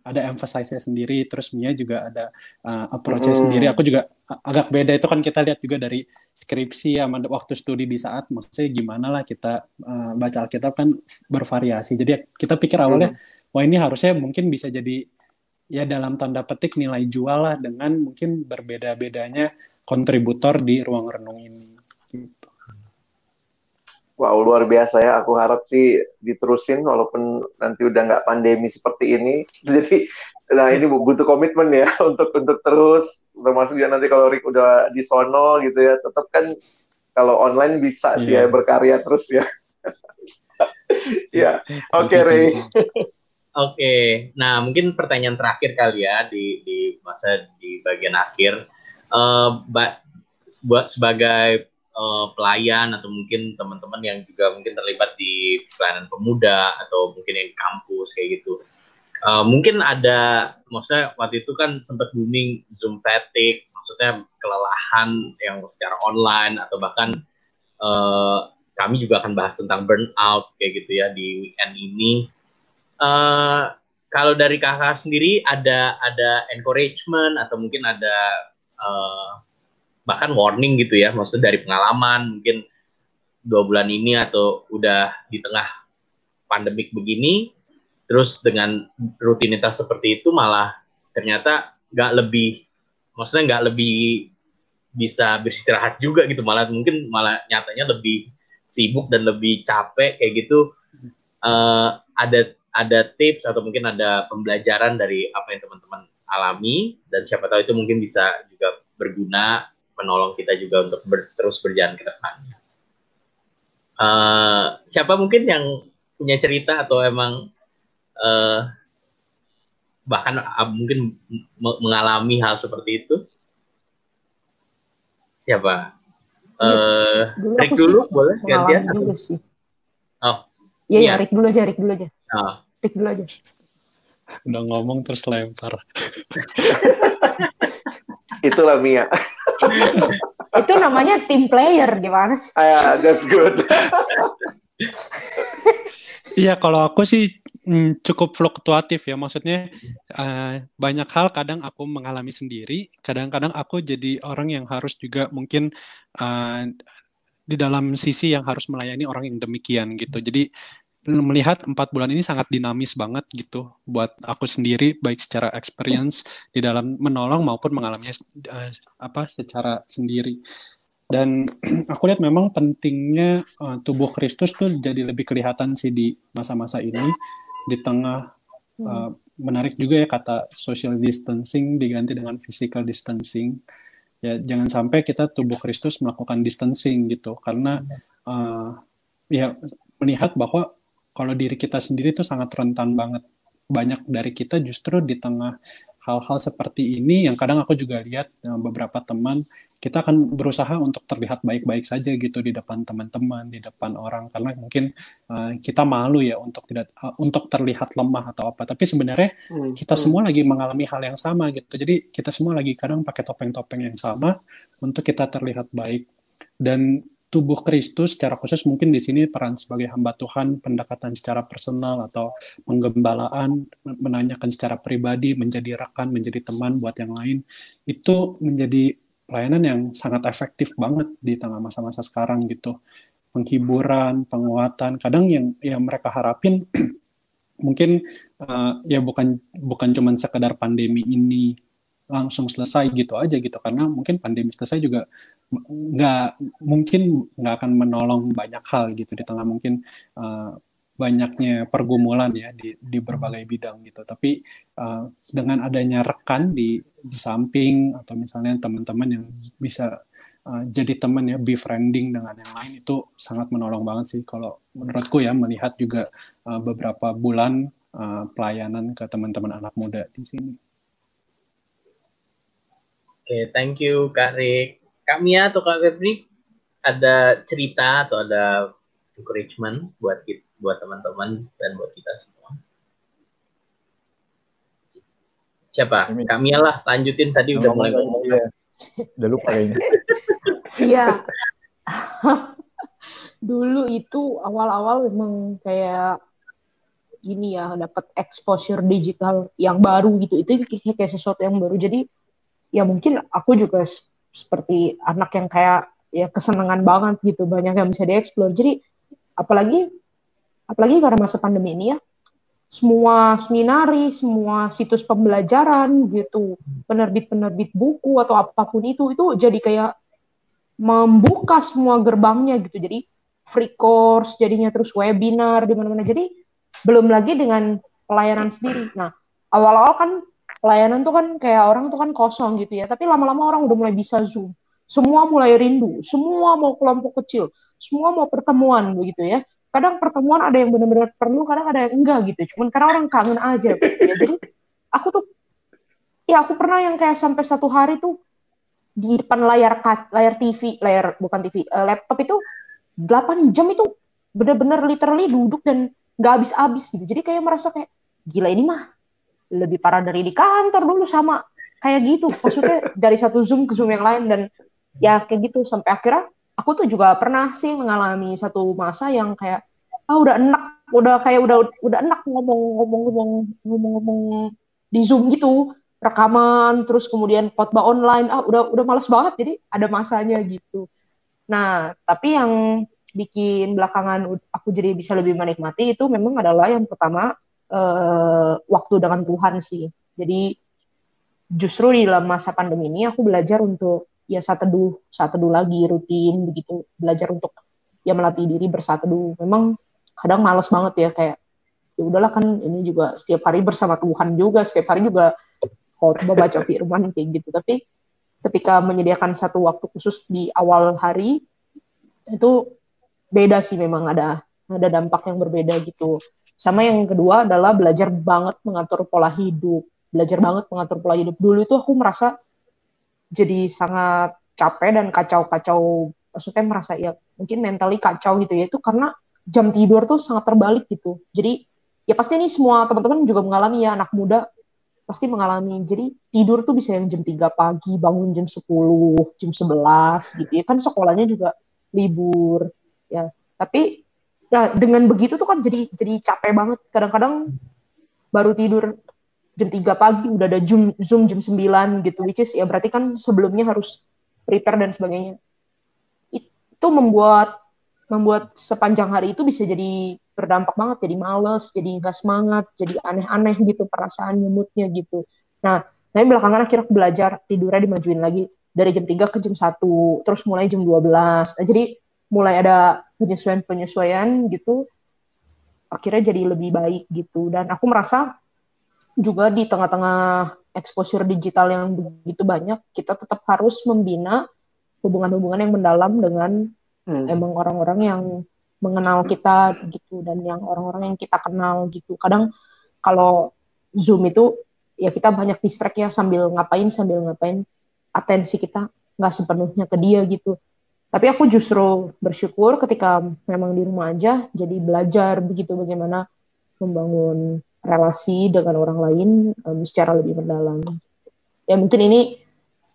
ada emphasize-nya sendiri, terus Mia juga ada uh, approach-nya hmm. sendiri. Aku juga agak beda itu kan kita lihat juga dari skripsi sama waktu studi di saat maksudnya gimana lah kita uh, baca Alkitab kan bervariasi. Jadi kita pikir awalnya hmm. wah ini harusnya mungkin bisa jadi ya dalam tanda petik nilai jual lah dengan mungkin berbeda-bedanya kontributor di ruang renung ini. Gitu. Wow, luar biasa ya. Aku harap sih diterusin walaupun nanti udah nggak pandemi seperti ini. [laughs] Jadi, nah ini butuh komitmen ya [laughs] untuk untuk terus. Termasuk ya nanti kalau Rick udah di sono gitu ya, tetap kan kalau online bisa yeah. ya berkarya terus ya. [laughs] ya, oke okay, Ray. Oke, okay. nah mungkin pertanyaan terakhir kali ya di di masa di bagian akhir, uh, buat sebagai uh, pelayan atau mungkin teman-teman yang juga mungkin terlibat di pelayanan pemuda atau mungkin yang kampus kayak gitu. Uh, mungkin ada, maksudnya waktu itu kan sempat booming Zoom fatigue, maksudnya kelelahan yang secara online atau bahkan uh, kami juga akan bahas tentang burnout kayak gitu ya di weekend ini. Uh, kalau dari kakak sendiri ada ada encouragement atau mungkin ada uh, bahkan warning gitu ya, maksudnya dari pengalaman mungkin dua bulan ini atau udah di tengah pandemik begini, terus dengan rutinitas seperti itu malah ternyata nggak lebih, maksudnya nggak lebih bisa beristirahat juga gitu, malah mungkin malah nyatanya lebih sibuk dan lebih capek kayak gitu. Uh, ada ada tips atau mungkin ada pembelajaran dari apa yang teman-teman alami dan siapa tahu itu mungkin bisa juga berguna menolong kita juga untuk ber, terus berjalan ke depannya. Uh, siapa mungkin yang punya cerita atau emang uh, bahkan uh, mungkin mengalami hal seperti itu? Siapa? Uh, dulu Rick dulu boleh gantian? Sih. Oh. Iya, iya, Rick dulu aja, Rick dulu aja. Oh. Rick dulu aja. Udah ngomong terus lempar. [laughs] Itulah Mia. itu namanya team player gimana sih? Yeah, that's good. Iya, kalau aku sih mm, cukup fluktuatif ya. Maksudnya uh, banyak hal kadang aku mengalami sendiri, kadang-kadang aku jadi orang yang harus juga mungkin uh, di dalam sisi yang harus melayani orang yang demikian gitu. Jadi melihat empat bulan ini sangat dinamis banget gitu buat aku sendiri baik secara experience di dalam menolong maupun mengalaminya uh, apa secara sendiri. Dan [clears throat] aku lihat memang pentingnya uh, tubuh Kristus tuh jadi lebih kelihatan sih di masa-masa ini di tengah uh, menarik juga ya kata social distancing diganti dengan physical distancing. Ya jangan sampai kita tubuh Kristus melakukan distancing gitu karena uh, ya melihat bahwa kalau diri kita sendiri itu sangat rentan banget. Banyak dari kita justru di tengah hal-hal seperti ini yang kadang aku juga lihat eh, beberapa teman kita akan berusaha untuk terlihat baik-baik saja gitu di depan teman-teman, di depan orang karena mungkin uh, kita malu ya untuk tidak uh, untuk terlihat lemah atau apa. Tapi sebenarnya hmm. kita hmm. semua lagi mengalami hal yang sama gitu. Jadi kita semua lagi kadang pakai topeng-topeng yang sama untuk kita terlihat baik. Dan tubuh Kristus secara khusus mungkin di sini peran sebagai hamba Tuhan, pendekatan secara personal atau penggembalaan, menanyakan secara pribadi, menjadi rekan, menjadi teman buat yang lain, itu menjadi pelayanan yang sangat efektif banget di tengah masa-masa sekarang gitu. Penghiburan, penguatan, kadang yang yang mereka harapin [clears throat] mungkin uh, ya bukan bukan cuma sekedar pandemi ini langsung selesai gitu aja gitu karena mungkin pandemi selesai juga nggak mungkin nggak akan menolong banyak hal gitu di tengah mungkin uh, banyaknya pergumulan ya di di berbagai bidang gitu tapi uh, dengan adanya rekan di di samping atau misalnya teman-teman yang bisa uh, jadi teman ya befriending dengan yang lain itu sangat menolong banget sih kalau menurutku ya melihat juga uh, beberapa bulan uh, pelayanan ke teman-teman anak muda di sini. Oke, okay, thank you Kak Rick. Kak Mia atau Kak Febri ada cerita atau ada encouragement buat kita, buat teman-teman dan buat kita semua? Siapa? Kak Mia lah, lanjutin tadi udah mulai ngomong. Ya. Udah lupa kayaknya. Iya. [laughs] Dulu itu awal-awal memang kayak ini ya dapat exposure digital yang baru gitu. Itu kayak sesuatu yang baru. Jadi ya mungkin aku juga seperti anak yang kayak ya kesenangan banget gitu banyak yang bisa dieksplor. Jadi apalagi apalagi karena masa pandemi ini ya semua seminari semua situs pembelajaran gitu penerbit-penerbit buku atau apa pun itu itu jadi kayak membuka semua gerbangnya gitu. Jadi free course jadinya terus webinar di mana-mana. Jadi belum lagi dengan pelayanan sendiri. Nah awal-awal kan pelayanan tuh kan kayak orang tuh kan kosong gitu ya. Tapi lama-lama orang udah mulai bisa zoom. Semua mulai rindu, semua mau kelompok kecil, semua mau pertemuan begitu ya. Kadang pertemuan ada yang benar-benar perlu, kadang ada yang enggak gitu. Cuman karena orang kangen aja gitu ya. Jadi aku tuh ya aku pernah yang kayak sampai satu hari tuh di depan layar layar TV, layar bukan TV, eh, laptop itu 8 jam itu benar-benar literally duduk dan nggak habis-habis gitu. Jadi kayak merasa kayak gila ini mah lebih parah dari di kantor dulu sama kayak gitu. Maksudnya dari satu zoom ke zoom yang lain dan ya kayak gitu. Sampai akhirnya aku tuh juga pernah sih mengalami satu masa yang kayak ah udah enak. Udah kayak udah udah enak ngomong ngomong ngomong ngomong ngomong di zoom gitu. Rekaman terus kemudian khotbah online. Ah udah udah males banget. Jadi ada masanya gitu. Nah tapi yang bikin belakangan aku jadi bisa lebih menikmati itu memang adalah yang pertama uh, waktu dengan Tuhan sih. Jadi justru di dalam masa pandemi ini aku belajar untuk ya saat teduh saat teduh lagi rutin begitu. Belajar untuk ya melatih diri bersatu. Teduh memang kadang males banget ya kayak ya udahlah kan ini juga setiap hari bersama Tuhan juga setiap hari juga khotbah baca [laughs] firman kayak gitu. Tapi ketika menyediakan satu waktu khusus di awal hari itu beda sih memang. Ada ada dampak yang berbeda gitu sama yang kedua adalah belajar banget mengatur pola hidup. Belajar banget mengatur pola hidup. Dulu itu aku merasa jadi sangat capek dan kacau-kacau. Maksudnya merasa ya mungkin mentally kacau gitu ya. Itu karena jam tidur tuh sangat terbalik gitu. Jadi ya pasti ini semua teman-teman juga mengalami ya. Anak muda pasti mengalami. Jadi tidur tuh bisa yang jam 3 pagi bangun jam 10 jam 11 gitu ya. Kan sekolahnya juga libur ya. Tapi ya dengan begitu tuh kan jadi jadi capek banget. Kadang-kadang baru tidur jam 3 pagi udah ada zoom zoom jam 9 gitu which is ya berarti kan sebelumnya harus prepare dan sebagainya. Itu membuat membuat sepanjang hari itu bisa jadi berdampak banget jadi males jadi nggak semangat jadi aneh-aneh gitu perasaan moodnya gitu. Nah tapi belakangan akhirnya belajar tidurnya dimajuin lagi. Dari jam 3 ke jam 1 terus mulai jam 12 nah, jadi mulai ada penyesuaian-penyesuaian gitu akhirnya jadi lebih baik gitu dan aku merasa juga di tengah-tengah exposure digital yang begitu banyak, kita tetap harus membina hubungan-hubungan yang mendalam dengan hmm. emang orang-orang yang mengenal kita gitu dan yang orang-orang yang kita kenal gitu. Kadang kalau Zoom itu ya kita banyak distract ya sambil ngapain sambil ngapain atensi kita nggak sepenuhnya ke dia gitu. Tapi aku justru bersyukur ketika memang di rumah aja jadi belajar begitu bagaimana membangun relasi dengan orang lain um, secara lebih mendalam. Ya mungkin ini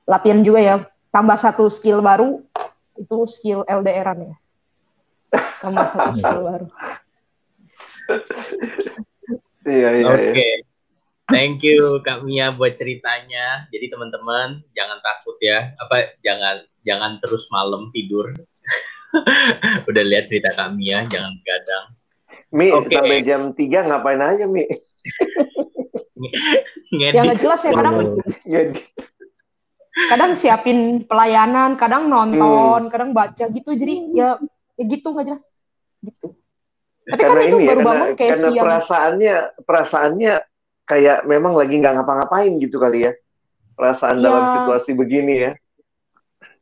latihan juga ya, tambah satu skill baru itu skill LDRan ya. Tambah satu [laughs] skill baru. Iya iya. Oke. Okay. Thank you Kak Mia buat ceritanya. Jadi teman-teman jangan takut ya. Apa jangan jangan terus malam tidur. [laughs] Udah lihat cerita Kak Mia, jangan gadang Mi, okay. sampai jam 3 ngapain aja, Mi? ya nggak jelas ya, kadang kadang siapin pelayanan, kadang nonton, hmm. kadang baca gitu, jadi ya, ya gitu nggak jelas. Gitu. Tapi kan karena kan itu baru ya, bangun karena, kayak karena siang. perasaannya, perasaannya kayak memang lagi nggak ngapa-ngapain gitu kali ya. Perasaan ya. dalam situasi begini ya.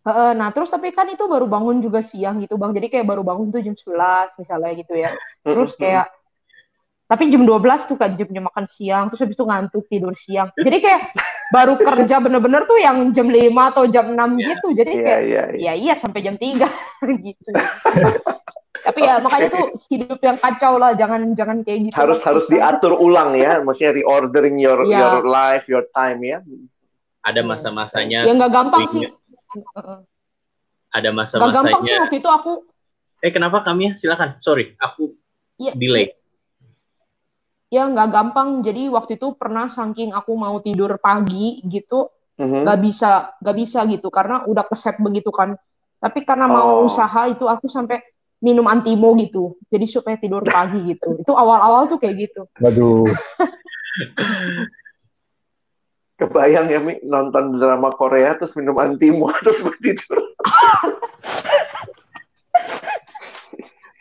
Nah, terus tapi kan itu baru bangun juga siang gitu, Bang. Jadi kayak baru bangun tuh jam 11 misalnya gitu ya. Terus kayak tapi jam 12 tuh kan jamnya makan siang, terus habis itu ngantuk tidur siang. Jadi kayak baru kerja bener-bener tuh yang jam 5 atau jam 6 yeah. gitu. Jadi yeah, kayak yeah, yeah. ya iya sampai jam 3 [laughs] gitu. [laughs] tapi ya makanya tuh hidup yang kacau lah, jangan jangan kayak gitu. Harus harus diatur ulang ya, maksudnya reordering your yeah. your life, your time ya. Ada masa-masanya. Ya nggak gampang sih ada masa-masanya. Gak gampang sih waktu itu aku. Eh kenapa kami ya? Silakan. Sorry, aku ya, delay. Ya nggak gampang. Jadi waktu itu pernah saking aku mau tidur pagi gitu, nggak bisa nggak bisa gitu karena udah keset begitu kan. Tapi karena oh. mau usaha itu aku sampai minum antimo gitu. Jadi supaya tidur pagi gitu. Itu awal-awal tuh kayak gitu. Waduh. [laughs] kebayang ya Mi nonton drama Korea terus minum antimo [laughs] terus tidur. [laughs]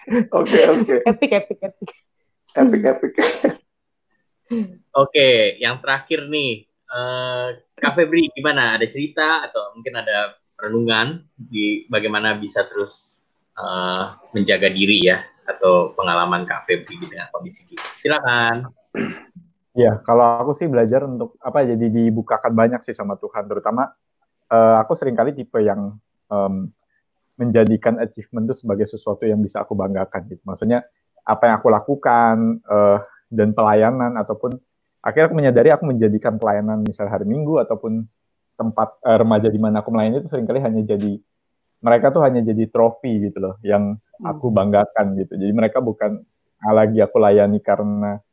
Oke oke. Epic epic epic. Epic epic. Oke, yang terakhir nih, uh, Kak Febri gimana? Ada cerita atau mungkin ada renungan di bagaimana bisa terus uh, menjaga diri ya atau pengalaman Kak Febri dengan kondisi gitu. Silakan. Iya, kalau aku sih belajar untuk apa jadi dibukakan banyak sih sama Tuhan, terutama uh, aku sering kali tipe yang um, menjadikan achievement itu sebagai sesuatu yang bisa aku banggakan gitu. Maksudnya apa yang aku lakukan uh, dan pelayanan ataupun akhirnya aku menyadari aku menjadikan pelayanan misal hari Minggu ataupun tempat uh, remaja di mana aku melayani itu sering kali hanya jadi mereka tuh hanya jadi trofi gitu loh yang aku hmm. banggakan gitu. Jadi mereka bukan lagi aku layani karena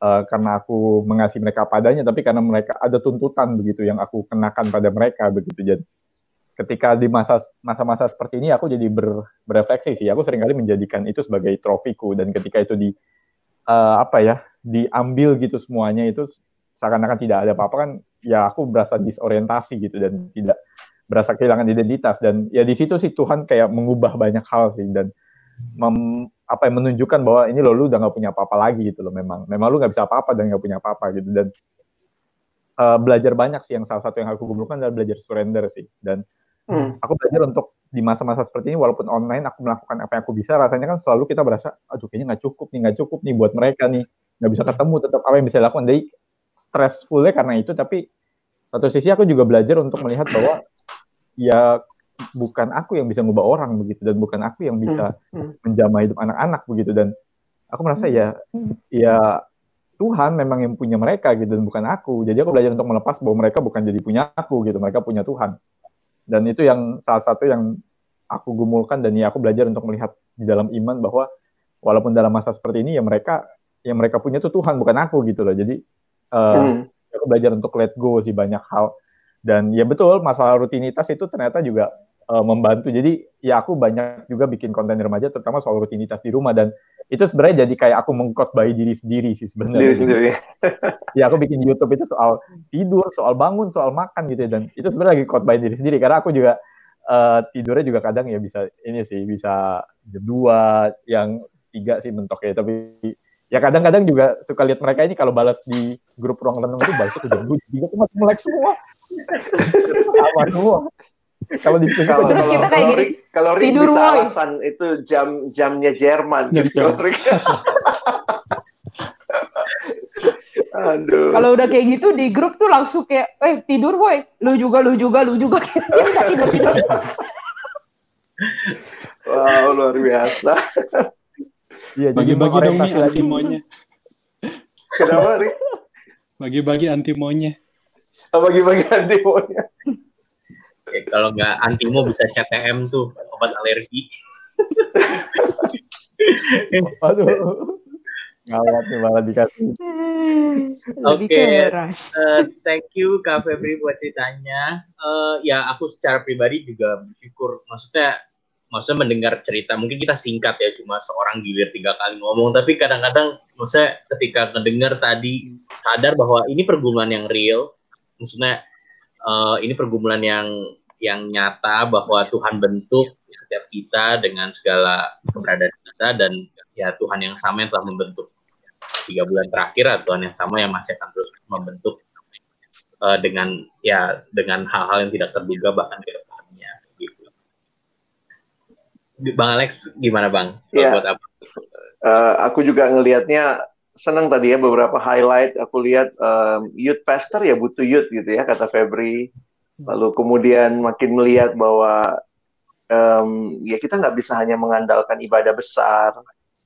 uh, karena aku mengasihi mereka padanya, tapi karena mereka ada tuntutan begitu yang aku kenakan pada mereka begitu. Jadi ketika di masa masa-masa seperti ini aku jadi ber, berefleksi sih. Aku sering kali menjadikan itu sebagai trofiku dan ketika itu di uh, apa ya diambil gitu semuanya itu seakan-akan tidak ada apa-apa kan ya aku berasa disorientasi gitu dan tidak berasa kehilangan identitas dan ya di situ sih Tuhan kayak mengubah banyak hal sih dan mem, apa yang menunjukkan bahwa ini lo lu udah nggak punya apa-apa lagi gitu loh memang. Memang lu nggak bisa apa-apa dan nggak punya apa-apa gitu. Dan uh, belajar banyak sih yang salah satu yang aku gumulkan adalah belajar surrender sih. Dan hmm. aku belajar untuk di masa-masa seperti ini walaupun online aku melakukan apa yang aku bisa rasanya kan selalu kita berasa aduh kayaknya nggak cukup nih nggak cukup nih buat mereka nih. Nggak bisa ketemu tetap apa yang bisa dilakukan. Jadi stressfulnya karena itu tapi satu sisi aku juga belajar untuk melihat bahwa ya bukan aku yang bisa mengubah orang begitu dan bukan aku yang bisa hmm, hmm. menjamah hidup anak-anak begitu dan aku merasa ya ya Tuhan memang yang punya mereka gitu dan bukan aku jadi aku belajar untuk melepas bahwa mereka bukan jadi punya aku gitu mereka punya Tuhan dan itu yang salah satu yang aku gumulkan dan ya aku belajar untuk melihat di dalam iman bahwa walaupun dalam masa seperti ini ya mereka yang mereka punya itu Tuhan bukan aku gitu loh jadi uh, hmm. aku belajar untuk let go sih banyak hal dan ya betul masalah rutinitas itu ternyata juga uh, membantu. Jadi ya aku banyak juga bikin konten remaja terutama soal rutinitas di rumah dan itu sebenarnya jadi kayak aku mengkotbai diri sendiri sih sebenarnya. Diri sendiri. ya aku bikin YouTube itu soal tidur, soal bangun, soal makan gitu ya. dan itu sebenarnya lagi khotbah diri sendiri karena aku juga uh, tidurnya juga kadang ya bisa ini sih bisa jam dua, yang tiga sih mentoknya tapi ya kadang-kadang juga suka lihat mereka ini kalau balas di grup ruang renung itu balas ke jam dua, tiga tuh masih melek semua. Semua. Kalau di kalau, terus kita kayak gini. Kalau tidur bisa woy. alasan itu jam jamnya Jerman. Jam gitu. [laughs] Aduh. Kalau udah kayak gitu di grup tuh langsung kayak, eh tidur woi, lu juga, lu juga, lu juga. [laughs] tidur tidur. wow luar biasa. Iya, bagi-bagi dong nih antimonya. Kenapa, Rik? Bagi-bagi antimonya. Bagi-bagi antimonya. Oke, kalau nggak antimo bisa CTM tuh obat alergi. Aduh. Ngawat nih malah dikasih. Oke, okay. uh, thank you Kak Febri buat ceritanya. Uh, ya aku secara pribadi juga bersyukur. Maksudnya, maksudnya mendengar cerita. Mungkin kita singkat ya, cuma seorang gilir tiga kali ngomong. Tapi kadang-kadang, maksudnya ketika mendengar tadi sadar bahwa ini pergumulan yang real. Maksudnya uh, ini pergumulan yang yang nyata bahwa Tuhan bentuk setiap kita dengan segala keberadaan kita dan ya Tuhan yang sama yang telah membentuk tiga bulan terakhir atau Tuhan yang sama yang masih akan terus membentuk uh, dengan ya dengan hal-hal yang tidak terduga bahkan ke depannya gitu. Bang Alex gimana Bang? Ya. Buat apa? Uh, aku juga ngelihatnya senang tadi ya beberapa highlight aku lihat um, youth pastor ya butuh youth gitu ya kata Febri lalu kemudian makin melihat bahwa um, ya kita nggak bisa hanya mengandalkan ibadah besar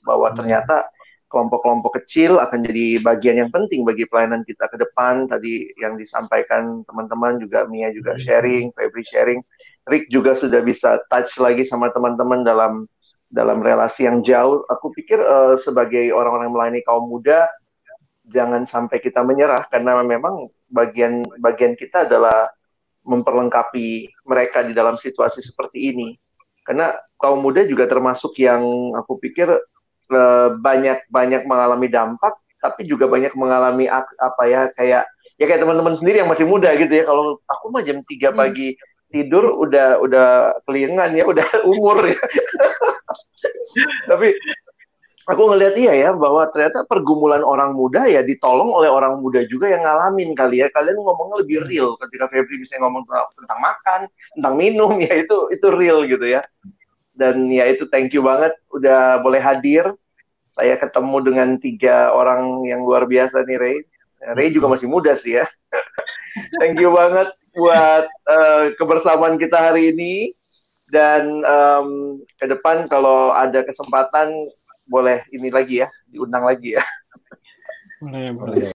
bahwa hmm. ternyata kelompok-kelompok kecil akan jadi bagian yang penting bagi pelayanan kita ke depan tadi yang disampaikan teman-teman juga Mia juga hmm. sharing Febri sharing Rick juga sudah bisa touch lagi sama teman-teman dalam dalam relasi yang jauh. Aku pikir uh, sebagai orang-orang yang melayani kaum muda, jangan sampai kita menyerah karena memang bagian bagian kita adalah memperlengkapi mereka di dalam situasi seperti ini. Karena kaum muda juga termasuk yang aku pikir uh, banyak banyak mengalami dampak, tapi juga banyak mengalami apa ya kayak ya kayak teman-teman sendiri yang masih muda gitu ya. Kalau aku mah jam 3 hmm. Tidur udah udah kelingan ya, udah [laughs] umur ya. [laughs] Tapi aku ngelihat iya ya bahwa ternyata pergumulan orang muda ya ditolong oleh orang muda juga yang ngalamin kali ya. Kalian ngomongnya lebih real ketika Febri bisa ngomong tentang makan, tentang minum [laughs] ya itu itu real gitu ya. Dan ya itu thank you banget udah boleh hadir. Saya ketemu dengan tiga orang yang luar biasa nih Ray. Ray juga masih muda sih ya. thank you banget buat uh, kebersamaan kita hari ini dan um, ke depan kalau ada kesempatan boleh ini lagi ya diundang lagi ya. Boleh, boleh.